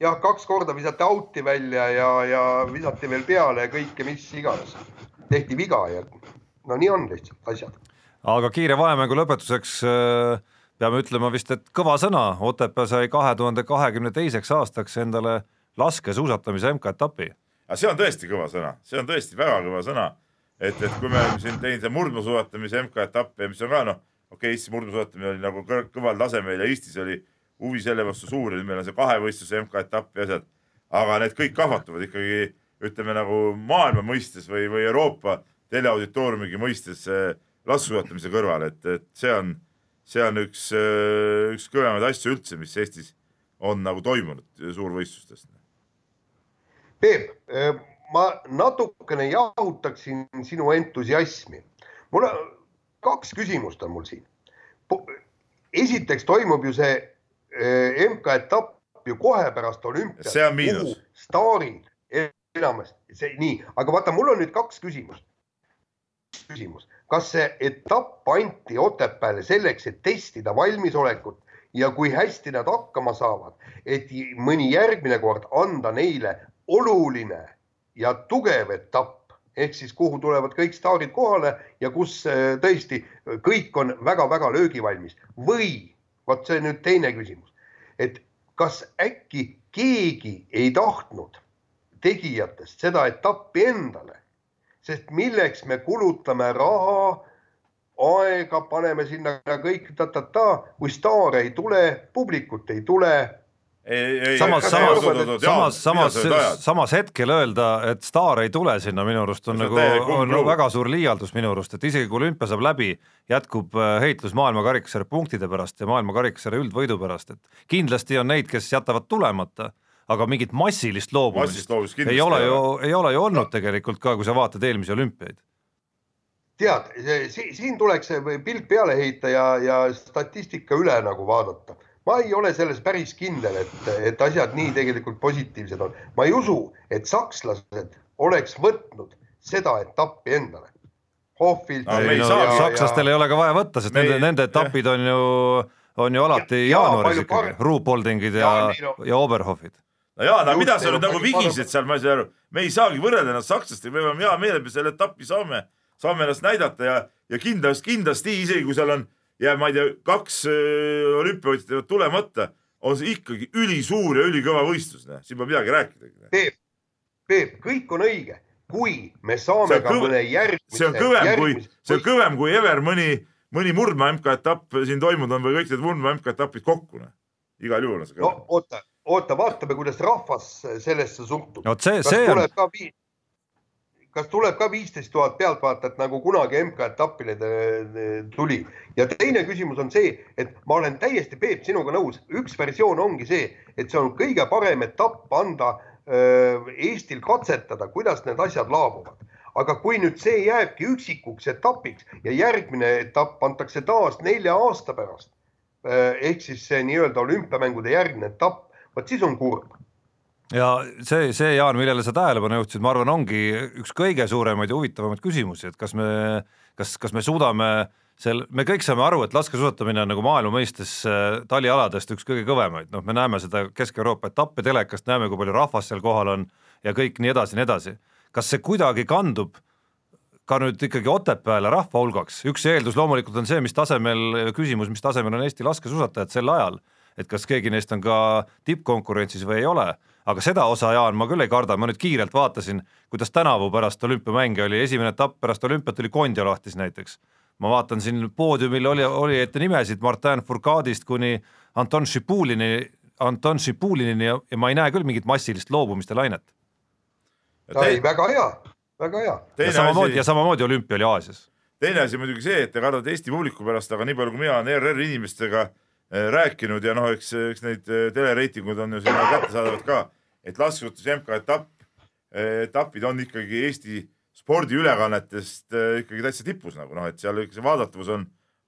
jah, kaks korda visati out'i välja ja, ja visati veel peale ja kõike, mis iganes. tehti viga ja no nii on lihtsalt asjad. aga kiire vahemängu lõpetuseks äh, peame ütlema vist, et kõva sõna, Otepää sai kahe tuhande kahekümne teiseks aastaks endale laskesuusatamise MK-etapi. Aga see on tõesti kõva sõna, see on tõesti väga kõva sõna. et, et kui me siin teinud see murdmaasuusatamise MK-etappe, mis on ka noh, okei okay,, Eesti murdmaasuusatamine oli nagu kõval tasemel ja Eestis oli huvi selle vastu suur ja nüüd meil on see kahevõistluse MK-etapp ja asjad. aga need kõik kahvatuvad ikkagi ütleme nagu maailma mõistes või, või Euroopa teleauditooriumigi mõistes äh, laskesuusatamise kõrval, et, et see on, see on üks, üks kõvemaid asju üldse, mis Eestis on nagu toimunud suurvõistlustest. Peep, ma natukene jahutaksin sinu entusiasmi. mul kaks küsimust on mul siin. esiteks toimub ju see eh, MK-etapp ju kohe pärast olümpiat. See on miinus. staarid enamasti, see nii, aga vaata, mul on nüüd kaks küsimust. küsimus, kas see etapp anti Otepääle selleks, et testida valmisolekut ja kui hästi nad hakkama saavad, et mõni järgmine kord anda neile oluline ja tugev etapp. Ehk siis kuhu tulevad kõik staarid kohale ja kus äh, tõesti kõik on väga-väga löögivalmis. Või vot see nüüd teine küsimus, et kas äkki keegi ei tahtnud tegijatest seda etappi endale, sest milleks me kulutame raha, aega, paneme sinna kõik ta-ta-ta, kui staare ei tule, publikut ei tule samas, kas samas sa arvad,, samas, samas, samas hetkel öelda, et staar ei tule sinna minu arust on nagu, on umbluu. väga suur liialdus minu arust, et isegi kui olümpia saab läbi, jätkub äh, heitlus maailmakarikasarja punktide pärast ja maailmakarikasarja üldvõidu pärast, et kindlasti on neid, kes jätavad tulemata, aga mingit massilist loobumist ei ole ei ju ei ole ju olnud tegelikult ka, kui sa vaatad eelmisi olümpiaid. tead, siin tuleks see pilt peale heita ja, ja statistika üle nagu vaadata. Ma ei ole selles päris kindel, et, et asjad nii tegelikult positiivsed on. ma ei usu, et sakslased oleks võtnud seda etappi endale. Hohfield No me ei no, saa- sakslastel ei ole ka vaja võtta, sest Me ei- nende, nende etapid on ju, on ju alati Ja- jaa, jaanuaris palju ikkagi Ruupoldingid ja on- ja Oberhofid. no jaa, Just, mida sa nüüd nagu vigised seal, ma ei saa aru, me ei saagi võrrelda ennast sakslastega, me peame hea meelega selle etappi saame, saame ennast näidata ja, ja kindlasti, kindlasti isegi kui seal on ja ma ei tea, kaks äh, olümpiavõitjat jäävad tulemata, on see ikkagi ülisuur ja ülikõva võistlus, noh, siin pole midagi rääkida. Peep, Peep, kõik on õige, kui me saame ka kõv- mõne järgmise. see on kõvem kui, see on kõvem kui ever mõni, mõni murdmaa MK-etapp siin toimunud on või kõik need murdmaa MK-etapid kokku, noh. igal juhul on see no kõvem. oota, oota, vaatame, kuidas rahvas sellesse suhtub. vot see, kas see on, kas tuleb ka viisteist tuhat pealtvaatajat nagu kunagi MK-etapile tuli? Ja teine küsimus on see, et ma olen täiesti, Peep, sinuga nõus, üks versioon ongi see, et see on kõige parem etapp anda öö, Eestil katsetada, kuidas need asjad laabuvad. aga kui nüüd see jääbki üksikuks etapiks ja järgmine etapp antakse taas nelja aasta pärast ehk siis see nii-öelda olümpiamängude järgne etapp, vot siis on kurb ja see, see Jaan, millele sa tähelepanu juhtisid, ma arvan, ongi üks kõige suuremaid ja huvitavamaid küsimusi, et kas me, kas, kas me suudame sel, me kõik saame aru, et laskesuusatamine on nagu maailma mõistes äh, talialadest üks kõige kõvemaid, noh, me näeme seda Kesk-Euroopa etappe telekast, näeme, kui palju rahvast seal kohal on ja kõik nii edasi, nii edasi. kas see kuidagi kandub ka nüüd ikkagi Otepääle rahva hulgaks, üks eeldus loomulikult on see, mis tasemel, küsimus, mis tasemel on Eesti laskesuusatajad sel ajal, et kas keegi neist on ka tippkonkurentsis või ei ole aga seda osa, Jaan, ma küll ei karda, ma nüüd kiirelt vaatasin, kuidas tänavu pärast olümpiamänge oli esimene etapp pärast olümpiat oli Kondja lahtis näiteks. ma vaatan siin poodiumil oli, oli ette nimesid Martin Fourcadist kuni Anton Šipulini, Anton Šipulinini ja, ja ma ei näe küll mingit massilist loobumiste lainet. ei, väga hea, väga hea. ja samamoodi asi... ja samamoodi olümpia oli Aasias. teine asi muidugi see, et te kardate Eesti publiku pärast, aga nii palju, kui mina olen ERR-i inimestega äh, rääkinud ja noh, eks, eks neid äh, telereitingud on ju siin kättesaadavad ka, et laskesuusatuse MK-etapp, etapid on ikkagi Eesti spordiülekannetest ikkagi täitsa tipus nagu noh, et seal see vaadatavus on,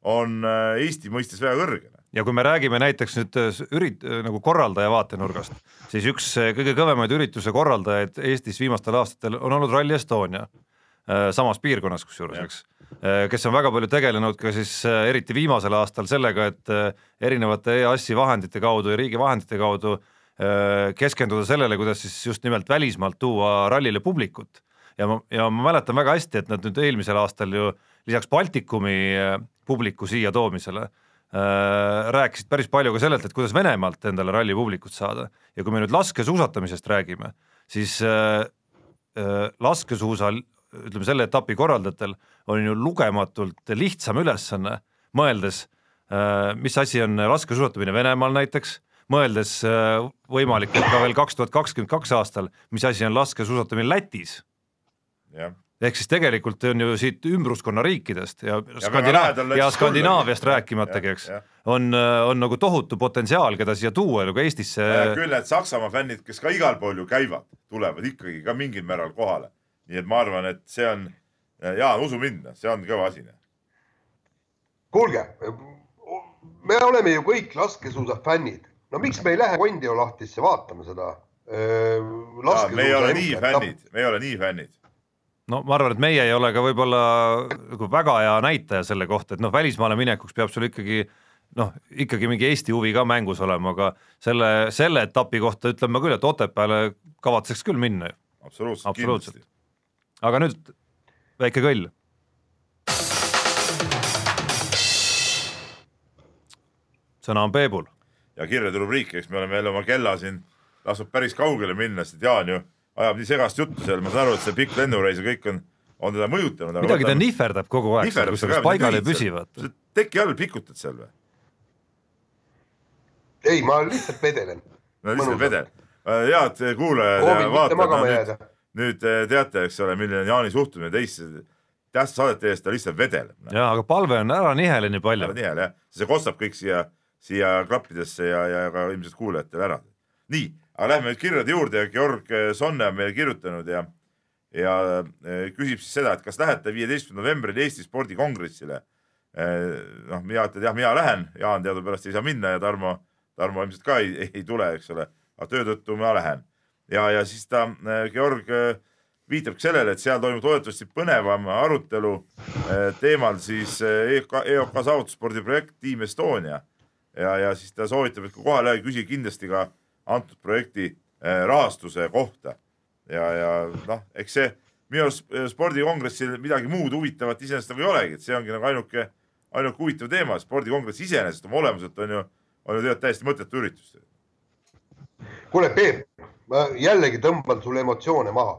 on Eesti mõistes väga kõrge. Ja kui me räägime näiteks nüüd äh, ürit-, äh, nagu korraldaja vaatenurgast, siis üks äh, kõige kõvemaid ürituse korraldajaid Eestis viimastel aastatel on olnud Rally Estonia, samas piirkonnas kusjuures, eks, kes on väga palju tegelenud ka siis eriti viimasel aastal sellega, et erinevate EAS-i vahendite kaudu ja riigi vahendite kaudu keskenduda sellele, kuidas siis just nimelt välismaalt tuua rallile publikut. ja ma, ja ma mäletan väga hästi, et nad nüüd eelmisel aastal ju lisaks Baltikumi publiku siia toomisele Äh, rääkisid päris palju ka sellelt, et kuidas Venemaalt endale ralli publikut saada ja kui me nüüd laskesuusatamisest räägime, siis äh, äh, laskesuusal ütleme selle etapi korraldajatel on ju lugematult lihtsam ülesanne, mõeldes äh,, mis asi on laskesuusatamine Venemaal näiteks, mõeldes äh, võimalikult ka veel kaks tuhat kakskümmend kaks aastal, mis asi on laskesuusatamine Lätis. ehk siis tegelikult on ju siit ümbruskonna riikidest ja, ja Skandinaav- ja Skandinaaviast rääkimatagi, eks, on, on nagu tohutu potentsiaal, keda siia tuua ju ka Eestisse. küll need Saksamaa fännid, kes ka igal pool ju käivad, tulevad ikkagi ka mingil määral kohale. nii et ma arvan, et see on, Jaan, usu mind, see on kõva asi. kuulge, me oleme ju kõik laskesuusafännid, no miks me ei lähe Kondiolahtisse vaatama seda? me ei ole nii fännid, me ei ole nii fännid no ma arvan, et meie ei ole ka võib-olla nagu väga hea näitaja selle kohta, et noh, välismaale minekuks peab sul ikkagi noh, ikkagi mingi Eesti huvi ka mängus olema, aga selle, selle etapi kohta ütlen ma küll, et Otepääle kavatseks küll minna ju. absoluutselt, absoluutselt. aga nüüd väike kõll. sõna on Peebul. Ja kirjade rubriik, eks me oleme jälle oma kella siin lasknud päris kaugele minna, sest Jaan ju ajab nii segast juttu seal, ma saan aru, et see pikk lennureis ja kõik on, on teda mõjutanud. midagi ta nihverdab kogu aeg, kusjuures paigal ei püsi, vaata. teki all pikutad seal või? ei, ma lihtsalt vedelen. no lihtsalt vedel. head kuulajad ja vaatajad, nüüd teate, eks ole, milline on Jaani suhtumine teisse tähtsa saadete eest, ta lihtsalt vedeleb. jaa, aga palve on ära nihele nii palju. ära nihele jah, see kostab kõik siia, siia klappidesse ja, ja ka ilmselt kuulajatele ära. nii aga lähme nüüd kirjade juurde ja Georg Sonne on meile kirjutanud ja, ja e, küsib siis seda, et kas lähete viieteistkümnendal novembril Eesti spordikongressile. E, noh, mina ütlen jah, mina lähen, Jaan teadupärast ei saa minna ja Tarmo, Tarmo ilmselt ka ei, ei tule, eks ole, aga töö tõttu ma lähen. ja, ja siis ta, e, Georg viitab sellele, et seal toimub loodetavasti põnevam arutelu teemal siis EOK, EOK saavutusspordi projekt Team Estonia. Ja, ja siis ta soovitab, et kui kohale jäägi, küsige kindlasti ka antud projekti äh, rahastuse kohta. ja, ja noh, eks see minu arust äh, spordikongressil midagi muud huvitavat iseenesest nagu ei olegi, et see ongi nagu ainuke, ainuke huvitav teema, spordikongress iseenesest oma olemuselt on ju, on ju tegelikult täiesti mõttetu üritus. kuule, Peep, ma jällegi tõmban sulle emotsioone maha.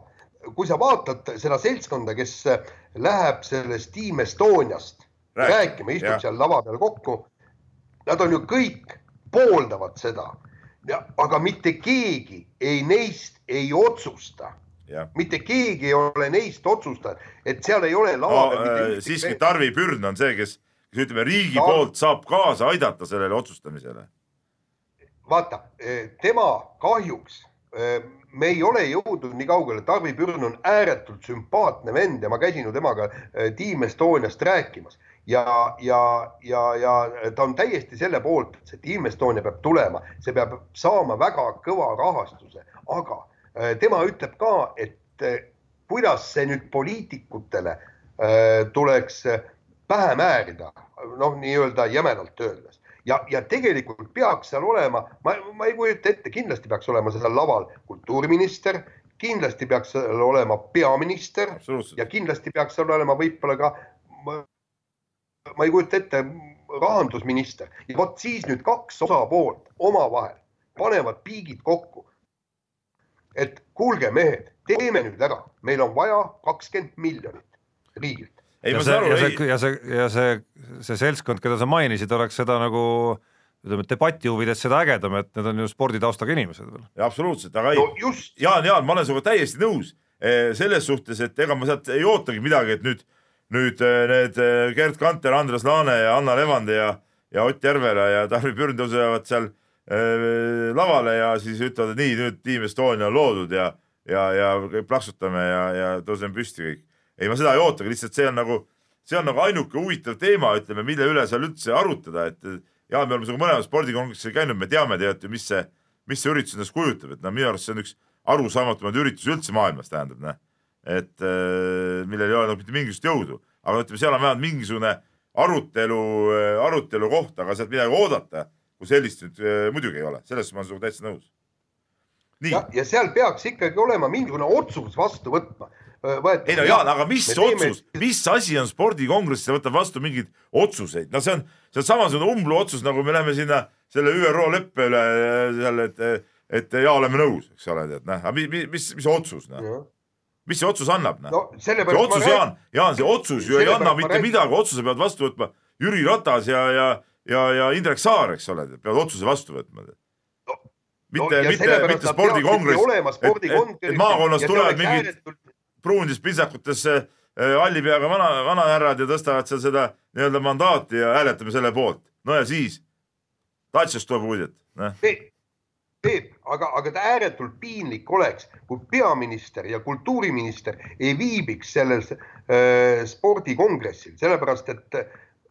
kui sa vaatad seda seltskonda, kes läheb sellest Team Estoniast rääkima, rääkima, istub ja. seal lava peal kokku. Nad on ju kõik pooldavad seda aga mitte keegi ei neist ei otsusta. mitte keegi ei ole neist otsustanud, et seal ei ole lava no, peal äh,. siiski Tarvi Pürn on see, kes, kes ütleme riigi Ta... poolt saab kaasa aidata sellele otsustamisele. vaata, eh, tema kahjuks eh, me ei ole jõudnud nii kaugele, Tarvi Pürn on ääretult sümpaatne vend ja ma käisin ju temaga eh, Team Estoniast rääkimas ja, ja, ja, ja ta on täiesti selle poolt, et see Team Estonia peab tulema, see peab saama väga kõva rahastuse, aga äh, tema ütleb ka, et äh, kuidas see nüüd poliitikutele äh, tuleks pähe määrida, noh, nii-öelda jämedalt öeldes. Ja, ja tegelikult peaks seal olema, ma, ma ei kujuta ette, kindlasti peaks olema seal laval kultuuriminister, kindlasti peaks seal olema peaminister ja kindlasti peaks seal olema võib-olla ka ma ei kujuta ette, rahandusminister ja vot siis nüüd kaks osapoolt omavahel panevad piigid kokku. et kuulge, mehed, teeme nüüd ära, meil on vaja kakskümmend miljonit riigilt. ei, ja ma see ja see ja see ja see, see seltskond, keda sa mainisid, oleks seda nagu ütleme, debati huvides seda ägedam, et need on ju sporditaustaga inimesed veel. absoluutselt, aga ei no just, Jaan, Jaan, ma olen sinuga täiesti nõus eh, selles suhtes, et ega ma sealt ei ootagi midagi, et nüüd, nüüd eh, need eh, Gerd Kanter, Andres Laane ja Anna Levandi ja, ja Ott Järvela ja Tarvi Pürn tõusevad seal eh, lavale ja siis ütlevad, et nii, nüüd Team Estonia on loodud ja, ja, ja plaksutame ja, ja tõuseme püsti kõik. ei, ma seda ei ootagi, lihtsalt see on nagu, see on nagu ainuke huvitav teema, ütleme, mille üle seal üldse arutada, et ja me oleme sinuga mõlemal spordikongressil käinud, me teame tegelikult ju, mis see, mis see üritus endast kujutab, et no minu arust see on üks arusaamatumaid üritusi üldse maailmas, tähendab, noh. Et äh, millel ei ole nagu mitte mingisugust jõudu, aga ütleme, seal on vähemalt mingisugune arutelu, arutelu koht, aga sealt midagi oodata, kui sellist nüüd äh, muidugi ei ole, selles ma olen sinuga täitsa nõus. ja, ja seal peaks ikkagi olema mingisugune otsus vastu võtma. ei no Jaan, aga mis otsus, mis asi on spordikongress, võtab vastu mingeid otsuseid, no see on, see on samasugune umblu otsus, nagu me läheme sinna selle ÜRO leppe üle seal, et, et ja oleme nõus, eks ole, tead, noh, aga mis, mis, mis otsus, noh, mis see otsus annab, noh no see sellepärast otsus, Jaan, Jaan, see otsus ju ei anna ma mitte midagi, otsuse peavad vastu võtma Jüri Ratas ja, ja, ja, ja Indrek Saar, eks ole, peavad otsuse vastu võtma. mitte, mitte, mitte spordikongress, et, et, et maakonnas tulevad mingid pruunides pintsakutes äh, halli peaga vana, vanahärrad ja tõstavad seal seda nii-öelda mandaati ja hääletame selle poolt. no ja siis, Dacia'st tuleb uudit, noh. Peep, Peep, aga, aga ta ääretult piinlik oleks, kui peaminister ja kultuuriminister ei viibiks sellel äh, spordikongressil, sellepärast et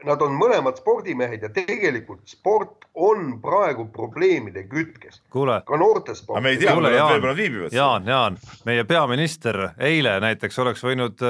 nad on mõlemad spordimehed ja tegelikult sport on praegu probleemide kütkes, kuule, ka noortesport aga me ei tea, Kuule, Jaan. võib-olla viibivad. Jaan, Jaan, meie peaminister eile näiteks oleks võinud,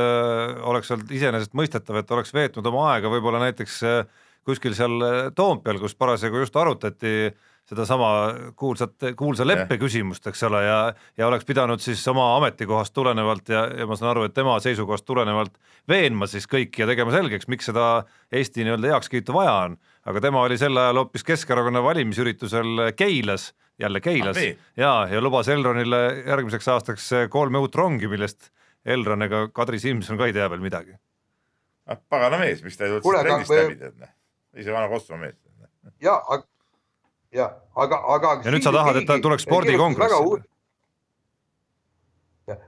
oleks olnud iseenesestmõistetav, et oleks veetnud oma aega võib-olla näiteks äh, kuskil seal äh, Toompeal, kus parasjagu just arutati sedasama kuulsat, kuulsa leppe küsimust, eks ole, ja ja oleks pidanud siis oma ametikohast tulenevalt ja, ja ma saan aru, et tema seisukohast tulenevalt veenma siis kõiki ja tegema selgeks, miks seda Eesti nii-öelda heakskiitu vaja on. aga tema oli sel ajal hoopis Keskerakonna valimisüritusel Keilas, jälle Keilas Ah, ja, ja lubas Elronile järgmiseks aastaks kolme uut rongi, millest Elron ega Kadri Simson ka ei tea veel midagi. ah pagana mees, miks ta ei aga trendist läbi, tead, noh. ise vana Kosovo mees. ja, ja aga, aga. Ja nüüd sa tahad, et ta tuleks spordikongressi?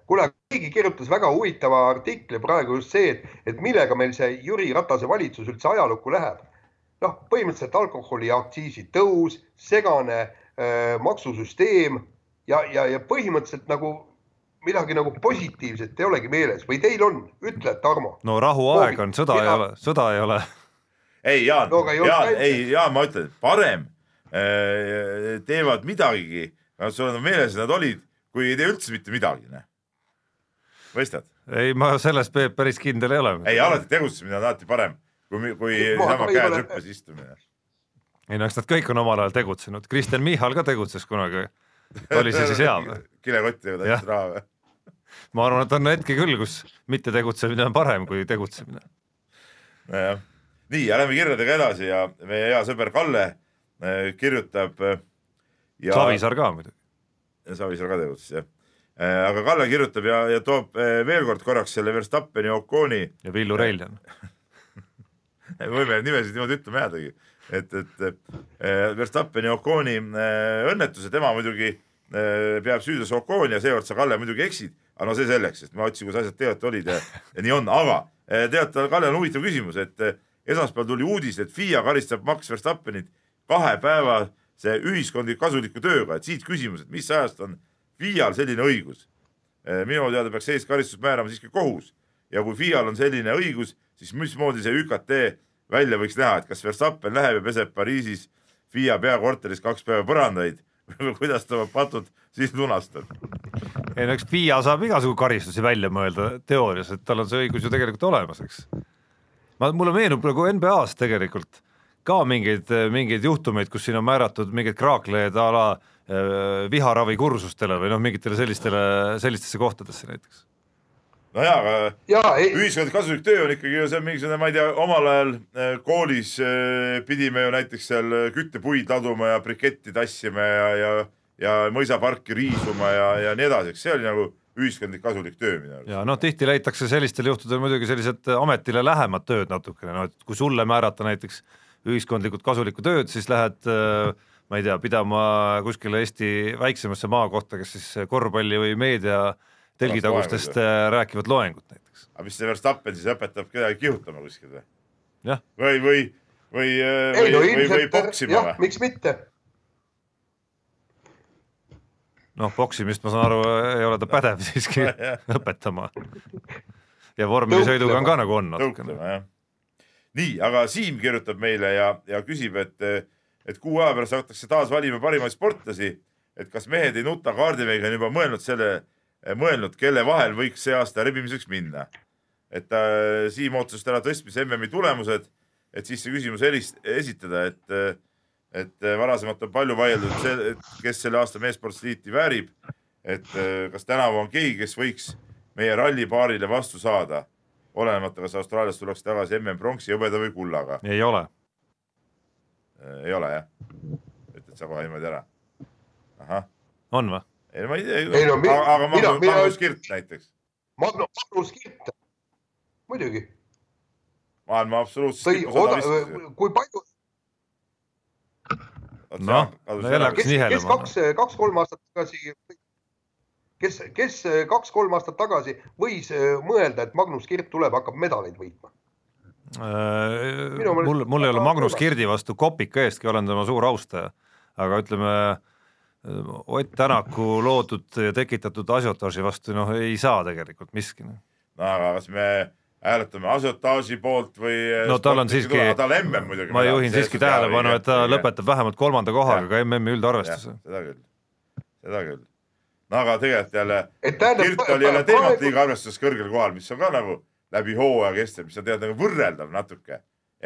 kuule, keegi kirjutas väga huvitava artikli praegu just see, et, et millega meil see Jüri Ratase valitsus üldse ajalukku läheb. noh, põhimõtteliselt alkoholiaktsiisi tõus, segane äh, maksusüsteem ja, ja, ja põhimõtteliselt nagu midagi nagu positiivset ei olegi meeles või teil on, ütle, Tarmo. no rahuaeg on, sõda ei Mina- ole, sõda ei ole. ei, Jaan No ei Jaan, ei, Jaan, ma ütlen, parem teevad midagigi, sul on meeles, nad olid, kui ei tee üldse mitte midagi, noh. mõistad? ei, ma selles Peep päris kindel ei ole. ei, alati tegutsemine on alati parem, kui, kui Ma- sama käed rüppes istumine. ei no eks nad kõik on omal ajal tegutsenud, Kristen Michal ka tegutses kunagi. oli see siis hea või? kilekotti Jah. tahtis raha või? ma arvan, et on hetki küll, kus mitte tegutsemine on parem kui tegutsemine. nojah, nii ja lähme kirjadega edasi ja meie hea sõber Kalle äh, kirjutab. Savisaar ka muidugi. Savisaar ka tegutses jah. aga Kalle kirjutab ja, ja toob äh, veel kord korraks selle Verstappeni Oconi, ja Villu Reiljan. võime nimesid niimoodi ütlema jäädagi, et, et äh, Verstappeni Oconi äh, õnnetuse, tema muidugi äh, peab süüdlase Oconi ja seekord sa, Kalle, muidugi eksid, aga no see selleks, sest ma otsin, kus asjad tegelikult olid ja, ja nii on, aga äh, tead, Kalle on huvitav küsimus, et äh, esmaspäeval tuli uudis, et FIA karistab Max Verstappenit kahe päevase ühiskondlik kasuliku tööga, et siit küsimus, et mis ajast on FIA-l selline õigus. minu teada peaks sellist karistust määrama siiski kohus ja kui FIA-l on selline õigus, siis mismoodi see ÜKT välja võiks näha, et kas Verstappen läheb ja peseb Pariisis FIA peakorteris kaks päeva põrandaid või kuidas ta oma patud siis lunastab? ei no eks FIA saab igasugu karistusi välja mõelda teoorias, et tal on see õigus ju tegelikult olemas, eks. ma, mulle meenub nagu NBA-s tegelikult ka mingeid, mingeid juhtumeid, kus siin on määratud mingeid kraaklejaid a la äh, viharavikursustele või noh, mingitele sellistele, sellistesse kohtadesse näiteks. nojaa, aga ja ei, ühiskondlik kasulik töö on ikkagi ju see on mingisugune, ma ei tea, omal ajal äh, koolis äh, pidime ju näiteks seal äh, küttepuid laduma ja briketti tassima ja, ja, ja mõisaparki riisuma ja, ja nii edasi, eks see oli nagu ühiskondlik kasulik töö minu arust. ja noh, tihti leitakse sellistel juhtudel muidugi sellised ametile lähemad tööd natukene, no et kui sulle määrata näiteks ühiskondlikult kasulikku tööd, siis lähed äh, ma ei tea, pidama kuskile Eesti väiksemasse maakohta, kes siis korvpalli või meedia telgitagustest äh, rääkivad loengut näiteks. aga mis see Verstappen siis õpetab kedagi kihutama kuskil või? jah, või, või, või, ei või, no või, või poksima jah, või? miks mitte. noh, poksimist ma saan aru, ei ole ta pädev siiski õpetama. ja vormelisõiduga on ka nagu on natukene. tõuklema jah. nii, aga Siim kirjutab meile ja, ja küsib, et, et kuu aja pärast hakatakse taas valima parimaid sportlasi. et kas mehed ei nuta, kaardimehed on juba mõelnud selle, mõelnud, kelle vahel võiks see aasta rebimiseks minna. et äh, Siim otsustas täna tõstmise MM-i tulemused, et siis see küsimus helist- esitada, et, et varasemalt on palju vaieldud, kes selle aasta meessportliiti väärib. et äh, kas tänavu on keegi, kes võiks meie rallipaarile vastu saada olenemata, kas Austraaliast tullakse tagasi MM pronksi, hõbeda või kullaga. ei ole, ei ole jah? ütled sa kohe niimoodi ära? ahah, on või? ei no ma ei tea, Ei no aga, mina- Magnus, mina- Magnus Kirt näiteks, Magno, Magnus Kirt, muidugi, maailma odavistluses., kui palju, Noh, no jälle hakkas nihelema. kaks, kaks-kolm aastat tagasi, kes, kes kaks-kolm aastat tagasi võis äh, mõelda, et Magnus Kirt tuleb, hakkab medaleid võitma. Meelest- mul, mul ei ole Magnus. Kirdi vastu kopika eestki, olen tema suur austaja, aga ütleme, Ott Tänaku loodud ja tekitatud asiotaaži vastu noh, ei saa tegelikult miski. noh. no aga kas me hääletame asiotaaži poolt või? No tal on siiski- tal MM muidugi. ma juhin siiski tähelepanu, et ta lõpetab vähemalt kolmanda kohaga ka MM-i üldarvestuse. seda küll, seda küll. No aga tegelikult jälle, et. Kirt oli jälle teemat liiga arvestuses kõrgel kohal, mis on ka nagu läbi hooaja kestev, mis on tegelikult nagu võrreldav natuke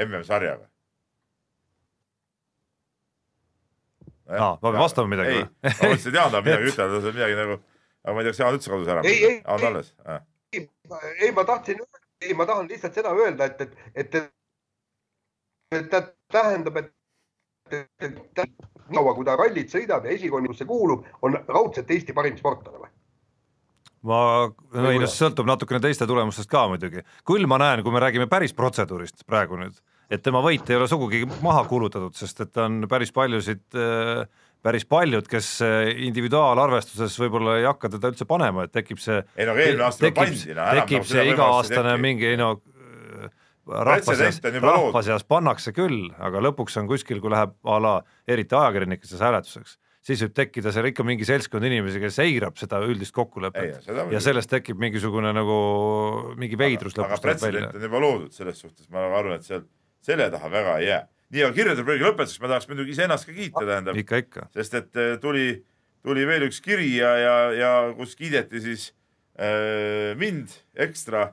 MM-sarjaga. Aa, ma pean vastama midagi ei, või? ma mõtlesin, et Jaan tahab midagi ütelda, see on midagi nagu, aga ma ei tea, kas Jaan üldse kadus ära. Ei, ei, on ei. alles? ei, ma tahtsin, ei, ma tahan lihtsalt seda öelda, et, et, et, et ta tähendab, et, et, et nii kaua, kui ta rallit sõidab ja esikonningusse kuulub, on raudselt Eesti parim sportlane või? ma, no ei noh, see sõltub natukene teiste tulemustest ka muidugi. küll ma näen, kui me räägime päris protseduurist praegu nüüd, et tema võit ei ole sugugi maha kulutatud, sest et on päris paljusid, päris paljud, kes äh, individuaalarvestuses võib-olla ei hakka teda üldse panema, et tekib see ei no eelmine aasta juba pandi, no enam tekib see iga-aastane mingi no rahva seas rahva seas pannakse küll, aga lõpuks on kuskil, kui läheb a la eriti ajakirjanike seas hääletuseks, siis võib tekkida seal ikka mingi seltskond inimesi, kes eirab seda üldist kokkulepet ja muidugi. sellest tekib mingisugune nagu mingi veidrus aga lõpuks välja pretsedent. on juba loodud selles suhtes, ma arvan, et seal selle taha väga ei jää. nii, aga kirjade projekti lõpetuseks ma tahaks muidugi iseennast ka kiita, tähendab, ikka, ikka. sest et eh, tuli, tuli veel üks kiri ja, ja, ja kus kiideti siis äh, mind ekstra,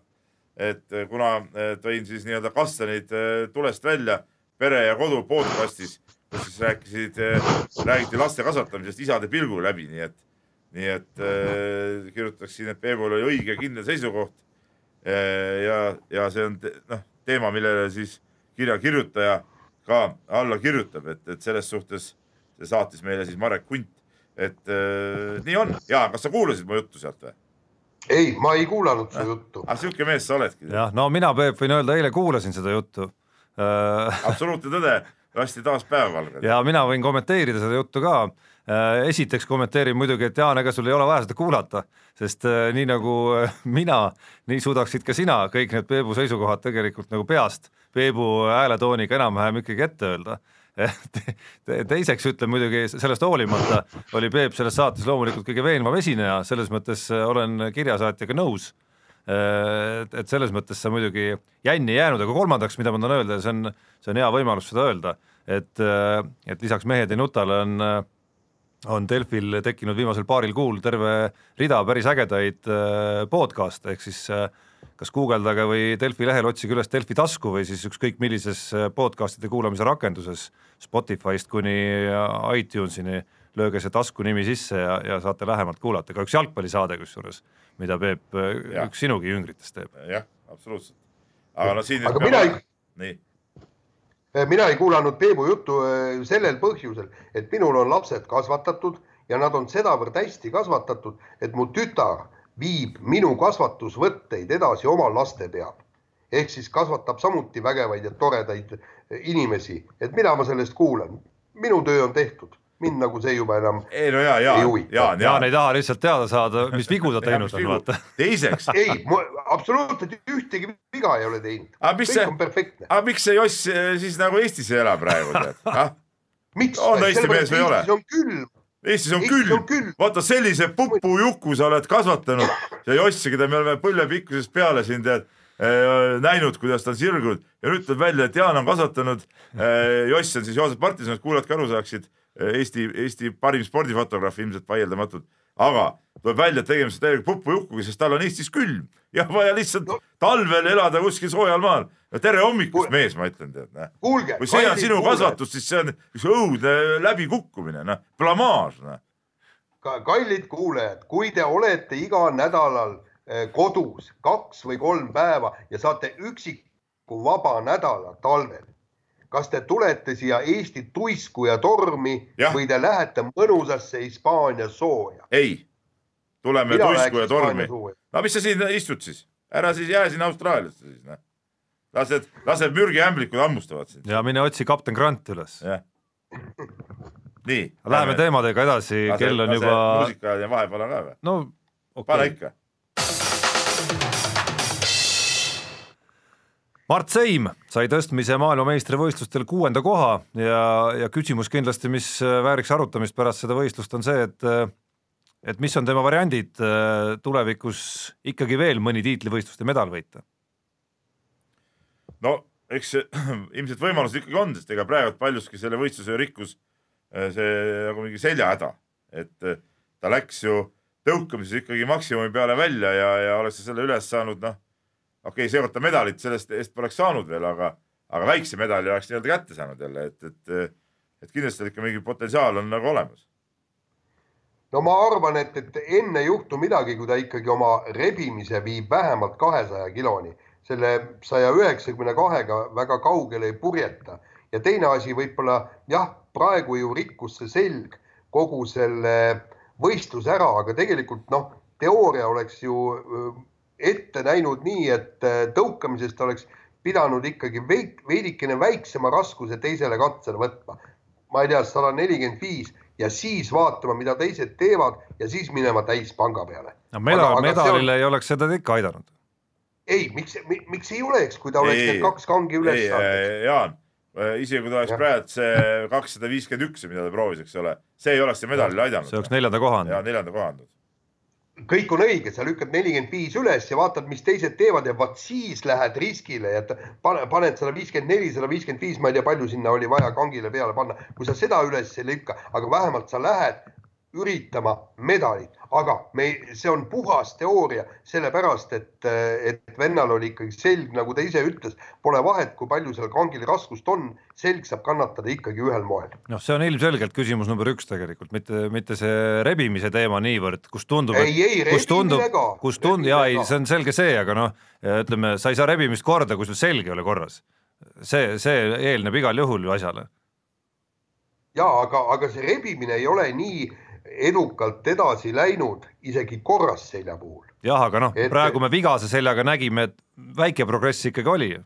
et eh, kuna eh, tõin siis nii-öelda kastanid eh, tulest välja Pere ja Kodu podcastis, kus siis rääkisid, räägiti laste kasvatamisest isade pilgu läbi, nii et, nii et äh, kirjutaksin, et Peebul oli õige kindel seisukoht. ja, ja see on te- noh, teema, millele siis kirja kirjutaja ka alla kirjutab, et, et selles suhtes saatis meile siis Marek Hunt, et äh, nii on. ja kas sa kuulasid mu juttu sealt või? ei, ma ei kuulanud su juttu. ah sihuke mees sa oledki. jah, no mina, Peep, võin öelda, eile kuulasin seda juttu äh, absoluutne tõde, lasti taas päevavalgele. ja mina võin kommenteerida seda juttu ka. esiteks kommenteerin muidugi, et Jaan, ega sul ei ole vaja seda kuulata, sest äh, nii nagu äh, mina, nii suudaksid ka sina kõik need Peebu seisukohad tegelikult nagu peast Peebu hääletooniga enam-vähem ikkagi ette öelda. teiseks ütlen muidugi sellest hoolimata oli Peep selles saates loomulikult kõige veenvam esineja, selles mõttes äh, olen kirjasaatjaga nõus. Et, et selles mõttes sa muidugi jänni ei jäänud, aga kolmandaks, mida ma tahan öelda, see on, see on hea võimalus seda öelda, et, et lisaks Mehed ei nutale on, on Delfil tekkinud viimasel paaril kuul terve rida päris ägedaid äh, podcast'e, ehk siis äh, kas guugeldage või Delfi lehel otsige üles Delfi tasku või siis ükskõik millises äh, podcast'ide kuulamise rakenduses Spotify'st kuni iTunesini, lööge see tasku nimi sisse ja, ja saate lähemalt kuulata, ka üks jalgpallisaade kusjuures, mida Peep, Jah. üks sinugi jüngritest teeb. jah, absoluutselt. aga no siin. Aga mina ei- nii, mina ei kuulanud Peebu juttu äh, sellel põhjusel, et minul on lapsed kasvatatud ja nad on sedavõrd hästi kasvatatud, et mu tütar viib minu kasvatusvõtteid edasi oma laste peal. ehk siis kasvatab samuti vägevaid ja toredaid inimesi, et mida ma sellest kuulan. minu töö on tehtud, mind nagu see juba enam ei no ja, ja, ei huvita. Jaan, Jaan ei taha lihtsalt teada saada, mis vigu ta teinud on, vaata. teiseks, ei, absoluutselt ühtegi viga ei ole teinud. Kõik see- on perfektne. aga miks see Joss eh, siis nagu Eestis ei ela praegu tead ah? miks? On ta Eesti mees või ei ole? On külm, Eestis on Eestis külm. külm., vaata sellise pupujuku sa oled kasvatanud. Ja Jossi, keda me oleme põlvepikkusest peale siin tead äh, näinud, kuidas ta on sirgunud. Ja nüüd tuleb välja, et Jaan on kasvatanud äh,, Joss on siis Joosep Martinson, et kuulajad ka aru saaksid, Eesti, Eesti parim spordifotograaf ilmselt vaieldamatult, aga tuleb välja, et tegemist on täieliku pupujukuga, sest tal on Eestis külm ja vaja lihtsalt No. talvel elada kuskil soojal maal. tere hommikust, Kuule- mees, ma ütlen tead, noh. kuulge. kui see on sinu kasvatus, siis see on üks õudne läbikukkumine, noh, blamaaž, noh. kallid kuulajad, kui te olete igal nädalal eh, kodus kaks või kolm päeva ja saate üksiku vaba nädala talvel, kas te tulete siia Eesti tuisku ja tormi Jah. või te lähete mõnusasse Hispaania sooja? ei, tuleme Mina tuisku ja tormi no mis sa siin istud siis, ära siis jää sinna Austraaliasse siis, noh. lased, lased mürgiämblikud hammustavad sind, ja mine otsi kapten Grant üles. nii. Läheme teemadega edasi, kell on juba, muusika ja vahepeal on ka või? no pane okei okay.. ikka. Mart Seim sai tõstmise maailmameistrivõistlustel kuuenda koha ja, ja küsimus kindlasti, mis vääriks arutamist pärast seda võistlust, on see, et et mis on tema variandid tulevikus ikkagi veel mõni tiitlivõistluste medal võita. no eks ilmselt võimalused ikkagi on, sest ega praegu paljuski selle võistluse rikkus äh, see nagu mingi seljahäda, et äh, ta läks ju tõukamises ikkagi maksimumi peale välja ja, ja oleks ta selle üles saanud, noh, okei okay,, seekord ta medalit sellest eest poleks saanud veel, aga, aga väikse medali oleks nii-öelda kätte saanud jälle, et, et, et kindlasti ikka mingi potentsiaal on nagu olemas. no ma arvan, et, et enne ei juhtu midagi, kui ta ikkagi oma rebimise viib vähemalt kahesaja kiloni, selle saja üheksakümne kahega väga kaugele ei purjeta ja teine asi võib-olla jah, praegu ju rikkus see selg kogu selle võistluse ära, aga tegelikult noh, teooria oleks ju ette näinud nii, et äh, tõukamisest oleks pidanud ikkagi veik, veidikene väiksema raskuse teisele katsele võtma. ma ei tea, sada nelikümmend viis ja siis vaatama, mida teised teevad ja siis minema täispanga peale. no medal, medalile ei oleks seda ikka aidanud. ei, miks, miks ei oleks, kui ta oleks need kaks kangi üles saanud. Jaan, isegi kui ta oleks praegu see kakssada viiskümmend üks, mida ta proovis, eks ole, see ei oleks see medalile aidanud. see oleks neljanda koha ja andnud. neljanda koha andnud. Kõik on õige, sa lükkad nelikümmend viis üles ja vaatad, mis teised teevad ja vaat siis lähed riskile ja pane, paned sada viiskümmend neli, sada viiskümmend viis, ma ei tea, palju sinna oli vaja kangile peale panna, kui sa seda üles ei lükka, aga vähemalt sa lähed üritama medalit, aga me, see on puhas teooria, sellepärast et, et vennal oli ikkagi selg, nagu ta ise ütles, pole vahet, kui palju seal kangil raskust on, selg saab kannatada ikkagi ühel moel. noh, see on ilmselgelt küsimus number üks tegelikult, mitte, mitte see rebimise teema niivõrd, kus tundub, kus tundub kus tund-, jaa ei see on selge see, aga noh, ütleme, sa ei saa rebimist korda, kui sul selg ei ole korras. see, see eelneb igal juhul ju asjale. ja aga, aga see rebimine ei ole nii edukalt edasi läinud isegi korras selja puhul. jah, aga noh, praegu me vigase seljaga nägime, et väike progress ikkagi oli ju.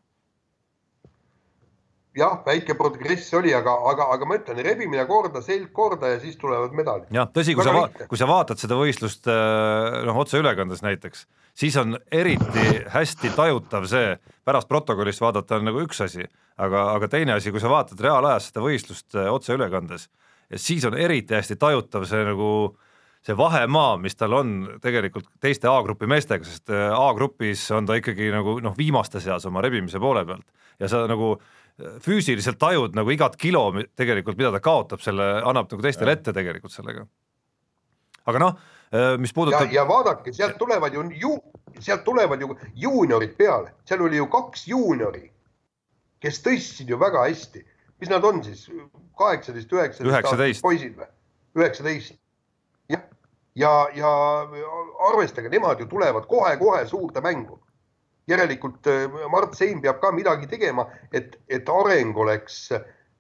jah, väike progress oli, aga, aga, aga ma ütlen, rebimine korda, selg korda ja siis tulevad medalid. jah, tõsi, kui sa kui sa vaatad seda võistlust äh, noh, otseülekandes näiteks, siis on eriti hästi tajutav see, pärast protokollist vaadata on nagu üks asi, aga, aga teine asi, kui sa vaatad reaalajas seda võistlust äh, otseülekandes ja siis on eriti hästi tajutav see nagu see vahemaa, mis tal on tegelikult teiste A-grupi meestega, sest äh, A-grupis on ta ikkagi nagu noh, viimaste seas oma rebimise poole pealt ja sa nagu äh, füüsiliselt tajud nagu igat kilo tegelikult, mida ta kaotab, selle annab nagu teistele ette tegelikult sellega. aga noh, mis ja puudutab,, ja vaadake, sealt tulevad ju, ju, sealt tulevad ju juuniorid peale, seal oli ju kaks juuniori, kes tõstsid ju väga hästi. Mis nad on siis, kaheksateist, üheksateist poisid või? üheksateist. jah, ja, ja arvestage, nemad ju tulevad kohe-kohe suurde mängu. järelikult äh, Mart Seim peab ka midagi tegema, et, et areng oleks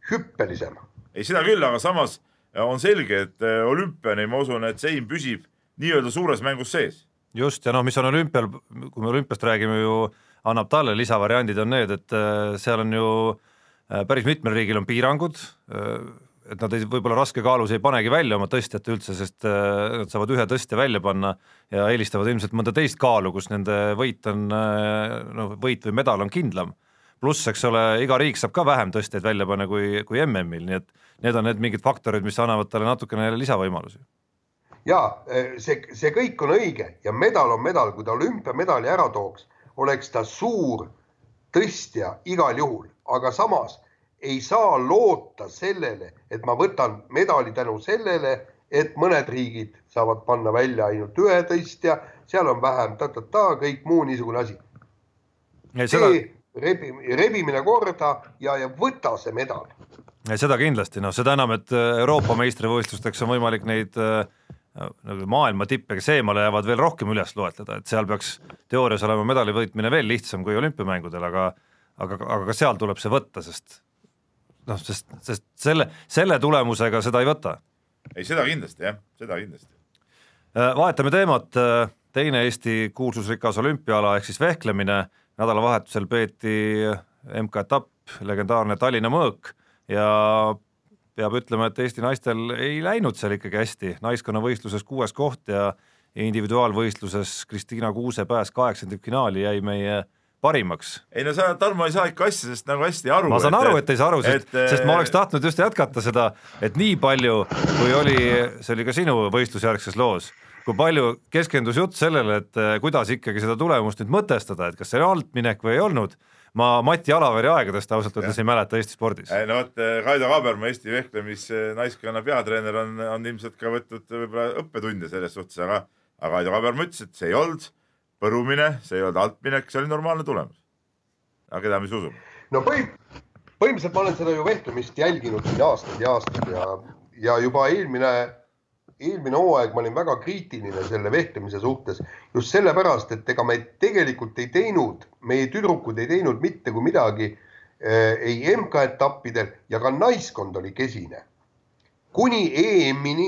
hüppelisem ei, seda küll, aga samas on selge, et äh, olümpiani ma usun, et Seim püsib nii-öelda suures mängus sees. just ja noh, mis on olümpial, kui me olümpiast räägime ju, annab talle lisavariandid on need, et äh, seal on ju äh, päris mitmel riigil on piirangud, äh, et nad ei, võib-olla raskekaalus ei panegi välja oma tõstjat üldse, sest nad saavad ühe tõstja välja panna ja eelistavad ilmselt mõnda teist kaalu, kus nende võit on noh, võit või medal on kindlam. pluss, eks ole, iga riik saab ka vähem tõstjaid välja panna kui, kui MM-il, nii et need on need mingid faktorid, mis annavad talle natukene lisavõimalusi. Ja see, see kõik on õige ja medal on medal, kui ta olümpiamedali ära tooks, oleks ta suur tõstja igal juhul, aga samas ei saa loota sellele, et ma võtan medali tänu sellele, et mõned riigid saavad panna välja ainult ühe tõstja, seal on vähem ta-ta-ta, kõik muu niisugune asi. Seda... rebi, rebimine korda ja, ja võta see medal. seda kindlasti, noh, seda enam, et Euroopa meistrivõistlusteks on võimalik neid äh, nagu maailma tippidest eemale jäävad veel rohkem üles loetleda, et seal peaks teoorias olema medali võitmine veel lihtsam kui olümpiamängudel, aga aga, aga ka seal tuleb see võtta, sest noh, sest, sest selle, selle tulemusega seda ei võta. ei, seda kindlasti jah, seda kindlasti. Äh, vahetame teemat, äh, teine Eesti kuulsusrikas olümpiaala ehk siis vehklemine, nädalavahetusel peeti MK-etapp, legendaarne Tallinna mõõk ja peab ütlema, et Eesti naistel ei läinud seal ikkagi hästi, naiskonnavõistluses kuues koht ja individuaalvõistluses Kristiina Kuuse pääs kaheksandikfinaali jäi meie parimaks. ei no sa, Tarmo, ei saa ikka asjadest nagu hästi aru. ma saan et, aru, et ei saa aru, sest, sest ma oleks tahtnud just jätkata seda, et nii palju, kui oli, see oli ka sinu võistlusjärgses loos, kui palju keskendus jutt sellele, et kuidas ikkagi seda tulemust nüüd mõtestada, et kas see oli altminek või ei olnud ma Mati Alaveri aegadest ausalt öeldes ei mäleta Eesti spordis. no vot, eh, Kaido Kaaberma, Eesti vehklemisnaiskonna peatreener on, on ilmselt ka võtnud võib-olla õppetunde selles suhtes, aga, aga Kaido Kaaberma ütles, et see ei olnud põrumine, see ei olnud altminek, see oli normaalne tulemus. aga keda me siis usume? no põhi, põhimõtteliselt ma olen seda ju vehklemist jälginud siin aastaid ja aastaid ja, ja juba eelmine eelmine hooaeg ma olin väga kriitiline selle vehklemise suhtes just sellepärast, et ega me tegelikult ei teinud, meie tüdrukud ei teinud mitte kui midagi äh, ei MK-etappidel ja ka naiskond oli kesine. kuni EM-ini,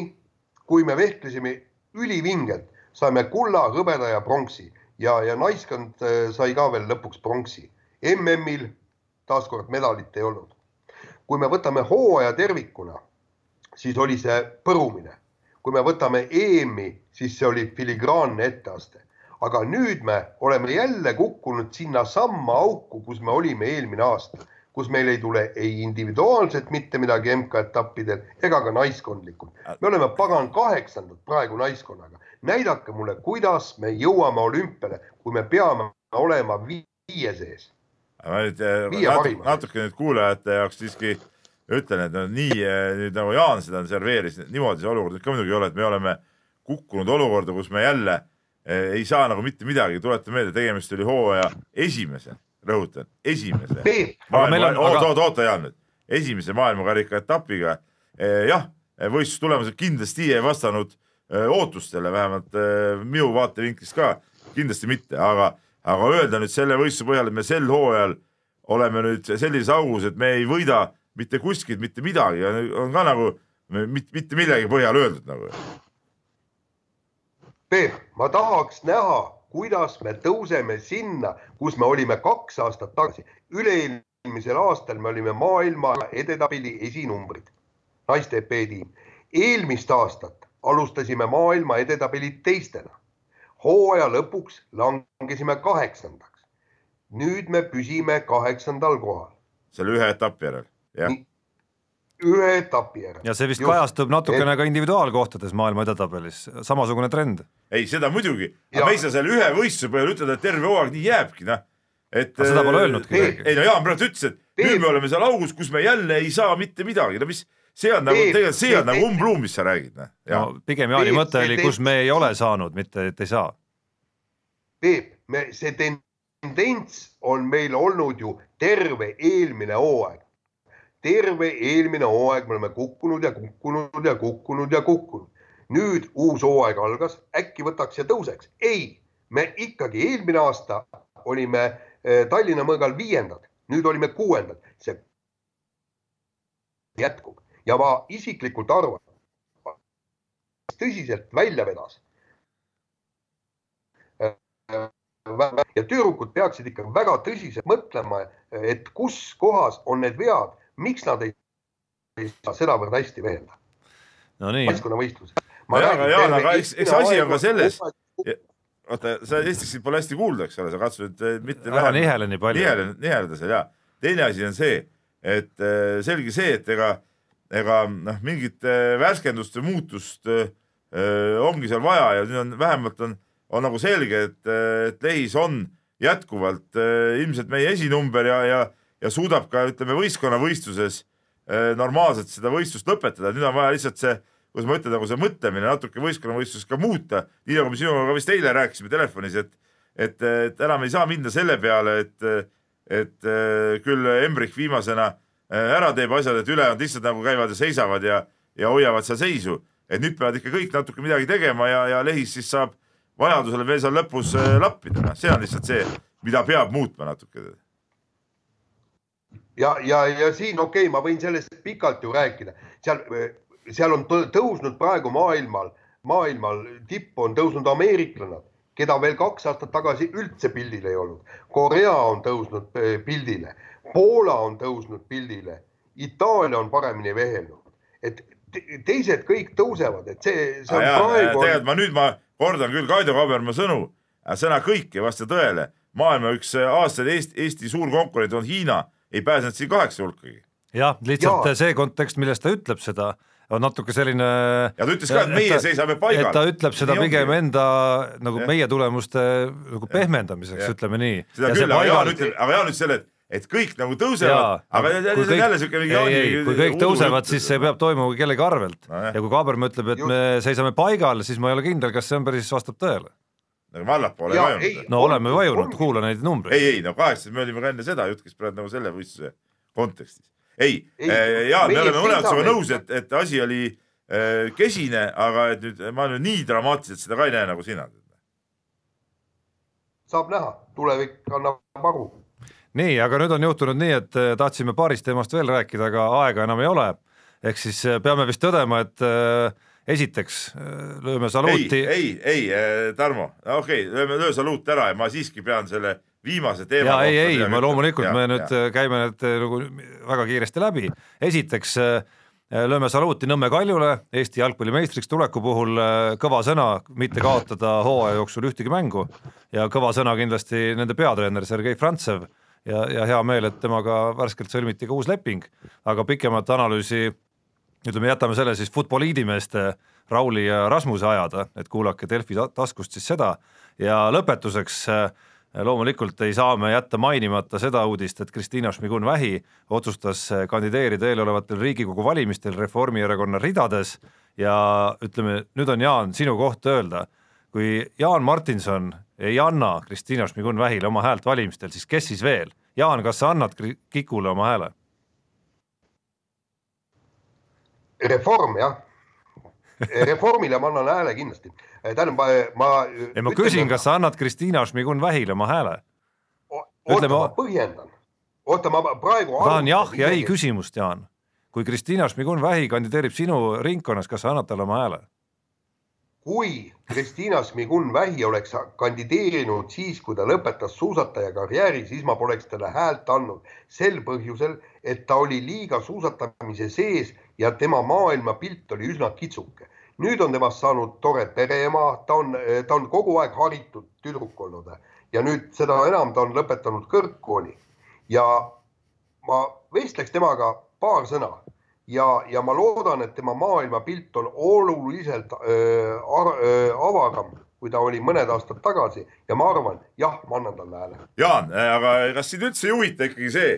kui me vehklesime ülivingelt, saime kulla, hõbeda ja pronksi ja, ja naiskond äh, sai ka veel lõpuks pronksi. MM-il taaskord medalit ei olnud. kui me võtame hooaja tervikuna, siis oli see põrumine kui me võtame EM-i, siis see oli filigraanne etteaste. aga nüüd me oleme jälle kukkunud sinnasamma auku, kus me olime eelmine aasta, kus meil ei tule ei individuaalselt mitte midagi MK-etappidel ega ka naiskondlikult. me oleme pagan kaheksandad praegu naiskonnaga. Näidake mulle, kuidas me jõuame olümpiale, kui me peame olema viie sees. ma nüüd natuke, natuke nüüd kuulajate jaoks siiski ütlen, et no nii eh, nüüd nagu Jaan seda serveeris, niimoodi see olukord ikka muidugi ei ole, et me oleme kukkunud olukorda, kus me jälle eh, ei saa nagu mitte midagi, tuletan meelde, tegemist oli hooaja esimese, rõhutan, esimese. oota, oota, oota Jaan nüüd, esimese maailmakarika etapiga jah, võistlustulemused kindlasti ei vastanud eh, ootustele, vähemalt eh, minu vaatevinklist ka kindlasti mitte, aga, aga öelda nüüd selle võistluse põhjal, et me sel hooajal oleme nüüd sellises augus, et me ei võida mitte kuskilt mitte midagi on ka nagu mitte, mitte millegi põhjal öeldud nagu. Peep, ma tahaks näha, kuidas me tõuseme sinna, kus me olime kaks aastat tagasi. üle-eelmisel aastal me olime maailma edetabeli esinumbrid, naiste EP-tiim. eelmist aastat alustasime maailma edetabeli teistena. hooaja lõpuks langesime kaheksandaks. nüüd me püsime kaheksandal kohal. selle ühe etapi järel ühe etapi järel. ja see vist Just. kajastub natukene et... ka individuaalkohtades maailma edetabelis, samasugune trend. ei, seda muidugi, aga me ei saa selle ühe võistluse põhjal ütelda, et terve hooaeg nii jääbki, noh. et. seda pole äh, öelnudki keegi. ei no Jaan praegu ütles, et Peep. nüüd me oleme seal augus, kus me jälle ei saa mitte midagi, no mis, see on nagu, tegelikult see on nagu umbluum, mis sa räägid, noh. no pigem Jaani mõte oli, kus me ei ole saanud, mitte et ei saa. Peep, me, see tendents on meil olnud ju terve eelmine hooaeg terve eelmine hooaeg me oleme kukkunud ja kukkunud ja kukkunud ja kukkunud. nüüd uus hooaeg algas, äkki võtaks ja tõuseks. ei, me ikkagi eelmine aasta olime eh, Tallinna mõõgal viiendad, nüüd olime kuuendad. see jätkub ja ma isiklikult arvan, tõsiselt välja vedas. ja tüdrukud peaksid ikka väga tõsiselt mõtlema, et kus kohas on need vead, miks nad ei, ei saa sedavõrd hästi veelda no nii, võistkonnavõistluses. Jaa, aga Jaan, aga eks- eks asi on ka selles- oota, sa esiteks sind pole hästi kuulda, eks ole, sa katsud eh, mitte ära nihele nii palju. nihele, niheleda seal ja teine asi on see, et eh, selge see, et ega, ega noh, mingit eh, värskendust või muutust eh, eh, ongi seal vaja ja nüüd on vähemalt on, on nagu selge, et, et Lehis on jätkuvalt eh, ilmselt meie esinumber ja, ja, ja suudab ka ütleme võistkonnavõistluses normaalselt seda võistlust lõpetada, nüüd on vaja lihtsalt see kuidas ma ütlen, nagu see mõtlemine natuke võistkonnavõistluses ka muuta, nii nagu me sinuga vist eile rääkisime telefonis, et et, et enam ei saa minna selle peale, et, et küll Embrich viimasena ära teeb asjad, et ülejäänud lihtsalt nagu käivad ja seisavad ja, ja hoiavad seal seisu. et nüüd peavad ikka kõik natuke midagi tegema ja, ja Lehis siis saab vajadusel veel seal lõpus eh, lappida, noh, see on lihtsalt see, mida peab muutma natuke. ja, ja, ja siin okei okay,, ma võin sellest pikalt ju rääkida, seal, seal on tõ- tõusnud praegu maailmal, maailmal tippu on tõusnud ameeriklannad, keda veel kaks aastat tagasi üldse pildil ei olnud. Korea on tõusnud pildile, Poola on tõusnud pildile, Itaalia on paremini vehelnud, et te- teised kõik tõusevad, et see, see on praegu tegelikult ma nüüd ma kordan küll Kaido Kaberma sõnu, sõna kõik ei vasta tõele. maailma üks eh, aastaid Eesti, Eesti suur konkurent on Hiina, ei pääsenud siin kaheksa hulkagi. jah, lihtsalt Jaa. see kontekst, milles ta ütleb seda, on natuke selline ja ta ütles ka, et meie seisame paigal. et ta ütleb seda Nii pigem ongi. enda nagu Jah. meie tulemuste nagu pehmendamiseks, ütleme nii. seda küll, aga Jaan ütleb, aga Jaan ütles selle, et, et kõik nagu tõusevad, aga kui see on kõik- jälle siuke mingi ei, ei, kui kõik tõusevad, siis see peab toimuma kellegi arvelt Nojah. ja kui Kaaberma ütleb, et me seisame paigal, siis ma ei ole kindel, kas see on päris, vastab tõele. nagu me allapoole ei vajunud ei.. no oleme vajunud, kuula neid numbreid. ei, ei no kaheksa, me olime ka enne seda, jutt käis praegu nagu selle võistluse kontekstis. ei, Ei, ei, Jaan, me oleme mõlemad sinuga nõus, et, et asi oli äh, kesine, aga et nüüd ma nüüd nii dramaatiliselt seda ka ei näe nagu sina. saab näha, tulevik annab aru nii, aga nüüd on juhtunud nii, et eh, tahtsime paarist teemast veel rääkida, aga aega enam ei ole. ehk siis eh, peame vist tõdema, et eh, esiteks lööme ei, saluuti. ei, ei, Tarmo, okei okay,, lööme, löö saluut ära ja ma siiski pean selle viimase teema ja ei, ei, ütlema. loomulikult, me nüüd äh, käime need äh, nagu väga kiiresti läbi. esiteks äh, lööme saluuti Nõmme Kaljule Eesti jalgpalli meistriks tuleku puhul äh, kõva sõna, mitte kaotada hooaja jooksul ühtegi mängu ja kõva sõna kindlasti nende peatreener Sergei Frantsev ja, ja hea meel, et temaga värskelt sõlmiti ka uus leping, aga pikemat analüüsi ütleme, jätame selle siis Futboliidimeeste Rauli ja Rasmuse ajada, et kuulake Delfi ta- taskust siis seda. Ja lõpetuseks äh, loomulikult ei saa me jätta mainimata seda uudist, et Kristina Šmigun-Vähi otsustas äh, kandideerida eelolevatel Riigikogu valimistel Reformierakonna ridades. Ja ütleme, nüüd on Jaan sinu koht öelda, kui Jaan Martinson ei anna Kristina Šmigun-Vähile oma häält valimistel, siis kes siis veel? Jaan, kas sa annad Kikule oma hääle? reform jah, reformile ma annan hääle kindlasti, tähendab ma, ma. ei ma küsin, kas sa annad Kristina Šmigun-Vähile oma hääle? oota, ma põhjendan, oota, ma praegu. ma tahan jah ja ei. küsimust, Jaan. kui Kristina Šmigun-Vähi kandideerib sinu ringkonnas, kas sa annad talle oma hääle? Kui Kristina Smigun-Vähi oleks kandideerinud siis, kui ta lõpetas suusataja karjääri, siis ma poleks talle häält andnud. Sel põhjusel, et ta oli liiga suusatamise sees ja tema maailmapilt oli üsna kitsuke. nüüd on temast saanud tore pereema, ta on, ta on kogu aeg haritud tüdruk olnud. Ja nüüd seda enam ta on lõpetanud kõrgkooli. Ja ma vestleks temaga paar sõna ja, ja ma loodan, et tema maailmapilt on oluliselt öö, ar, öö, avaram, kui ta oli mõned aastad tagasi. Ja ma arvan, jah, ma annan talle hääle. Jaan, aga kas sind üldse ei huvita ikkagi see,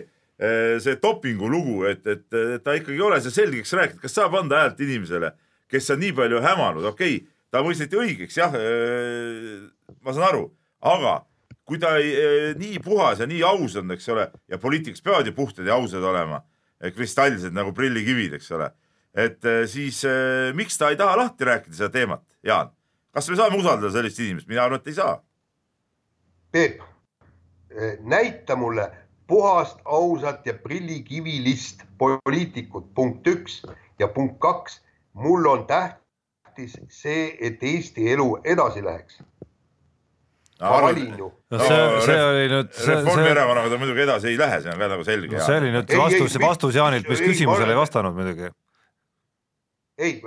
see dopingu lugu, et, et, et ta ikkagi ei ole see selgeks rääkinud, kas saab anda häält inimesele, kes on nii palju hämanud, okei okay,, ta mõisteti õigeks, jah, ma saan aru, aga kui ta ei, nii puhas ja nii aus on, eks ole, ja poliitikas peavad ju puhtad ja ausad olema, kristalsed nagu prillikivid, eks ole, et eh, siis eh, miks ta ei taha lahti rääkida seda teemat, Jaan? kas me saame usaldada sellist inimest, mina arvan, et ei saa Peep, näita mulle puhast, ausat ja prillikivilist poliitikut, punkt üks ja punkt kaks, mul on tähtis see, et Eesti elu edasi läheks. Ma valin ju. no see, see oli nüüd, see, see, Reformierakonnaga ta muidugi edasi ei lähe, see on ka nagu selge. see oli nüüd Ei, vastus, vastus Jaanilt, mis ei, küsimusele ei vastanud muidugi. ei,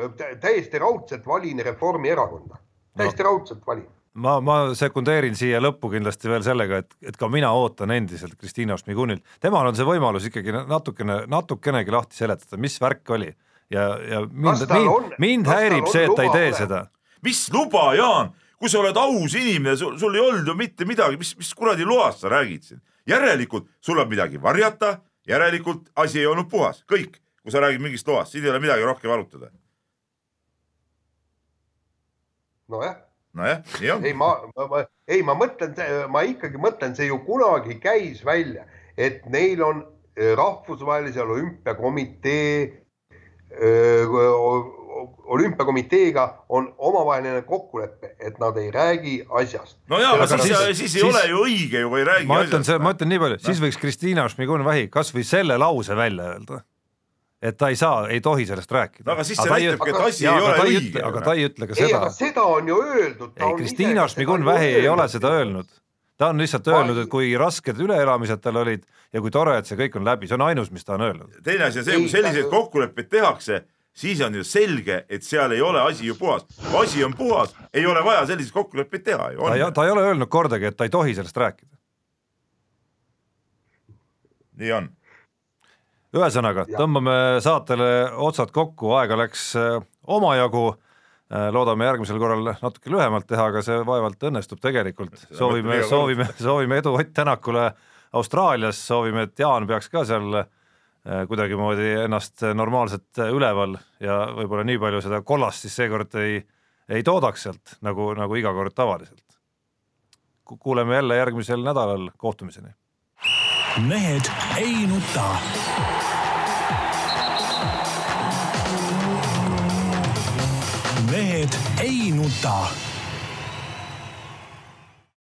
täiesti raudselt valin Reformierakonda, täiesti raudselt valin. ma, ma sekundeerin siia lõppu kindlasti veel sellega, et, et ka mina ootan endiselt Kristiina Šmigunilt, temal on see võimalus ikkagi natukene, natukenegi lahti seletada, mis värk oli ja, ja mind mind, mind häirib see, et ta ei tee olemas? seda. mis luba, Jaan, kui sa oled aus inimene, sul, sul ei olnud ju mitte midagi, mis, mis kuradi loast sa räägid siin? järelikult sul on midagi varjata, järelikult asi ei olnud puhas, kõik, kui sa räägid mingist loast, siin ei ole midagi rohkem arutada. nojah, nojah, nii on ei, ma, ma, ei, ma mõtlen, ma ikkagi mõtlen, see ju kunagi käis välja, et neil on eh, rahvusvahelise olümpiakomitee, olümpiakomiteega on omavaheline kokkulepe, et nad ei räägi asjast. no jaa, aga siis, siis- siis, ei ole ju õige ju, kui ei räägi ma ütlen, ma ütlen nii palju, siis võiks Kristiina Šmigun-Vähi kasvõi selle lause välja öelda, et ta ei saa, ei tohi sellest rääkida. no aga siis see näitabki, et asi ei ole ta ei õige aga ta ei ütle ka ei, seda aga. seda on ju öeldud. ei, Kristiina Šmigun-Vähi ei ole seda öelnud. ta on lihtsalt öelnud, et kui rasked üleelamised tal olid ja kui tore, et see kõik on läbi, see on ainus, mis ta on öelnud. teine asi on see, Ei, kui selliseid kokkuleppeid tehakse, siis on ju selge, et seal ei ole asi ju puhas. kui asi on puhas, ei ole vaja selliseid kokkuleppeid teha ju. ta ei, ta ei ole öelnud kordagi, et ta ei tohi sellest rääkida. nii on. ühesõnaga, tõmbame saatele otsad kokku, aega läks äh, omajagu. loodame järgmisel korral natuke lühemalt teha, aga see vaevalt õnnestub tegelikult. soovime, soovime, soovime edu Ott Tänakule Austraalias, soovime, et Jaan peaks ka seal äh, kuidagimoodi ennast normaalselt üleval ja võib-olla nii palju seda kollast siis seekord ei, ei toodaks sealt nagu, nagu iga kord tavaliselt. kuuleme jälle järgmisel nädalal, kohtumiseni. mehed ei nuta. mehed ei nuta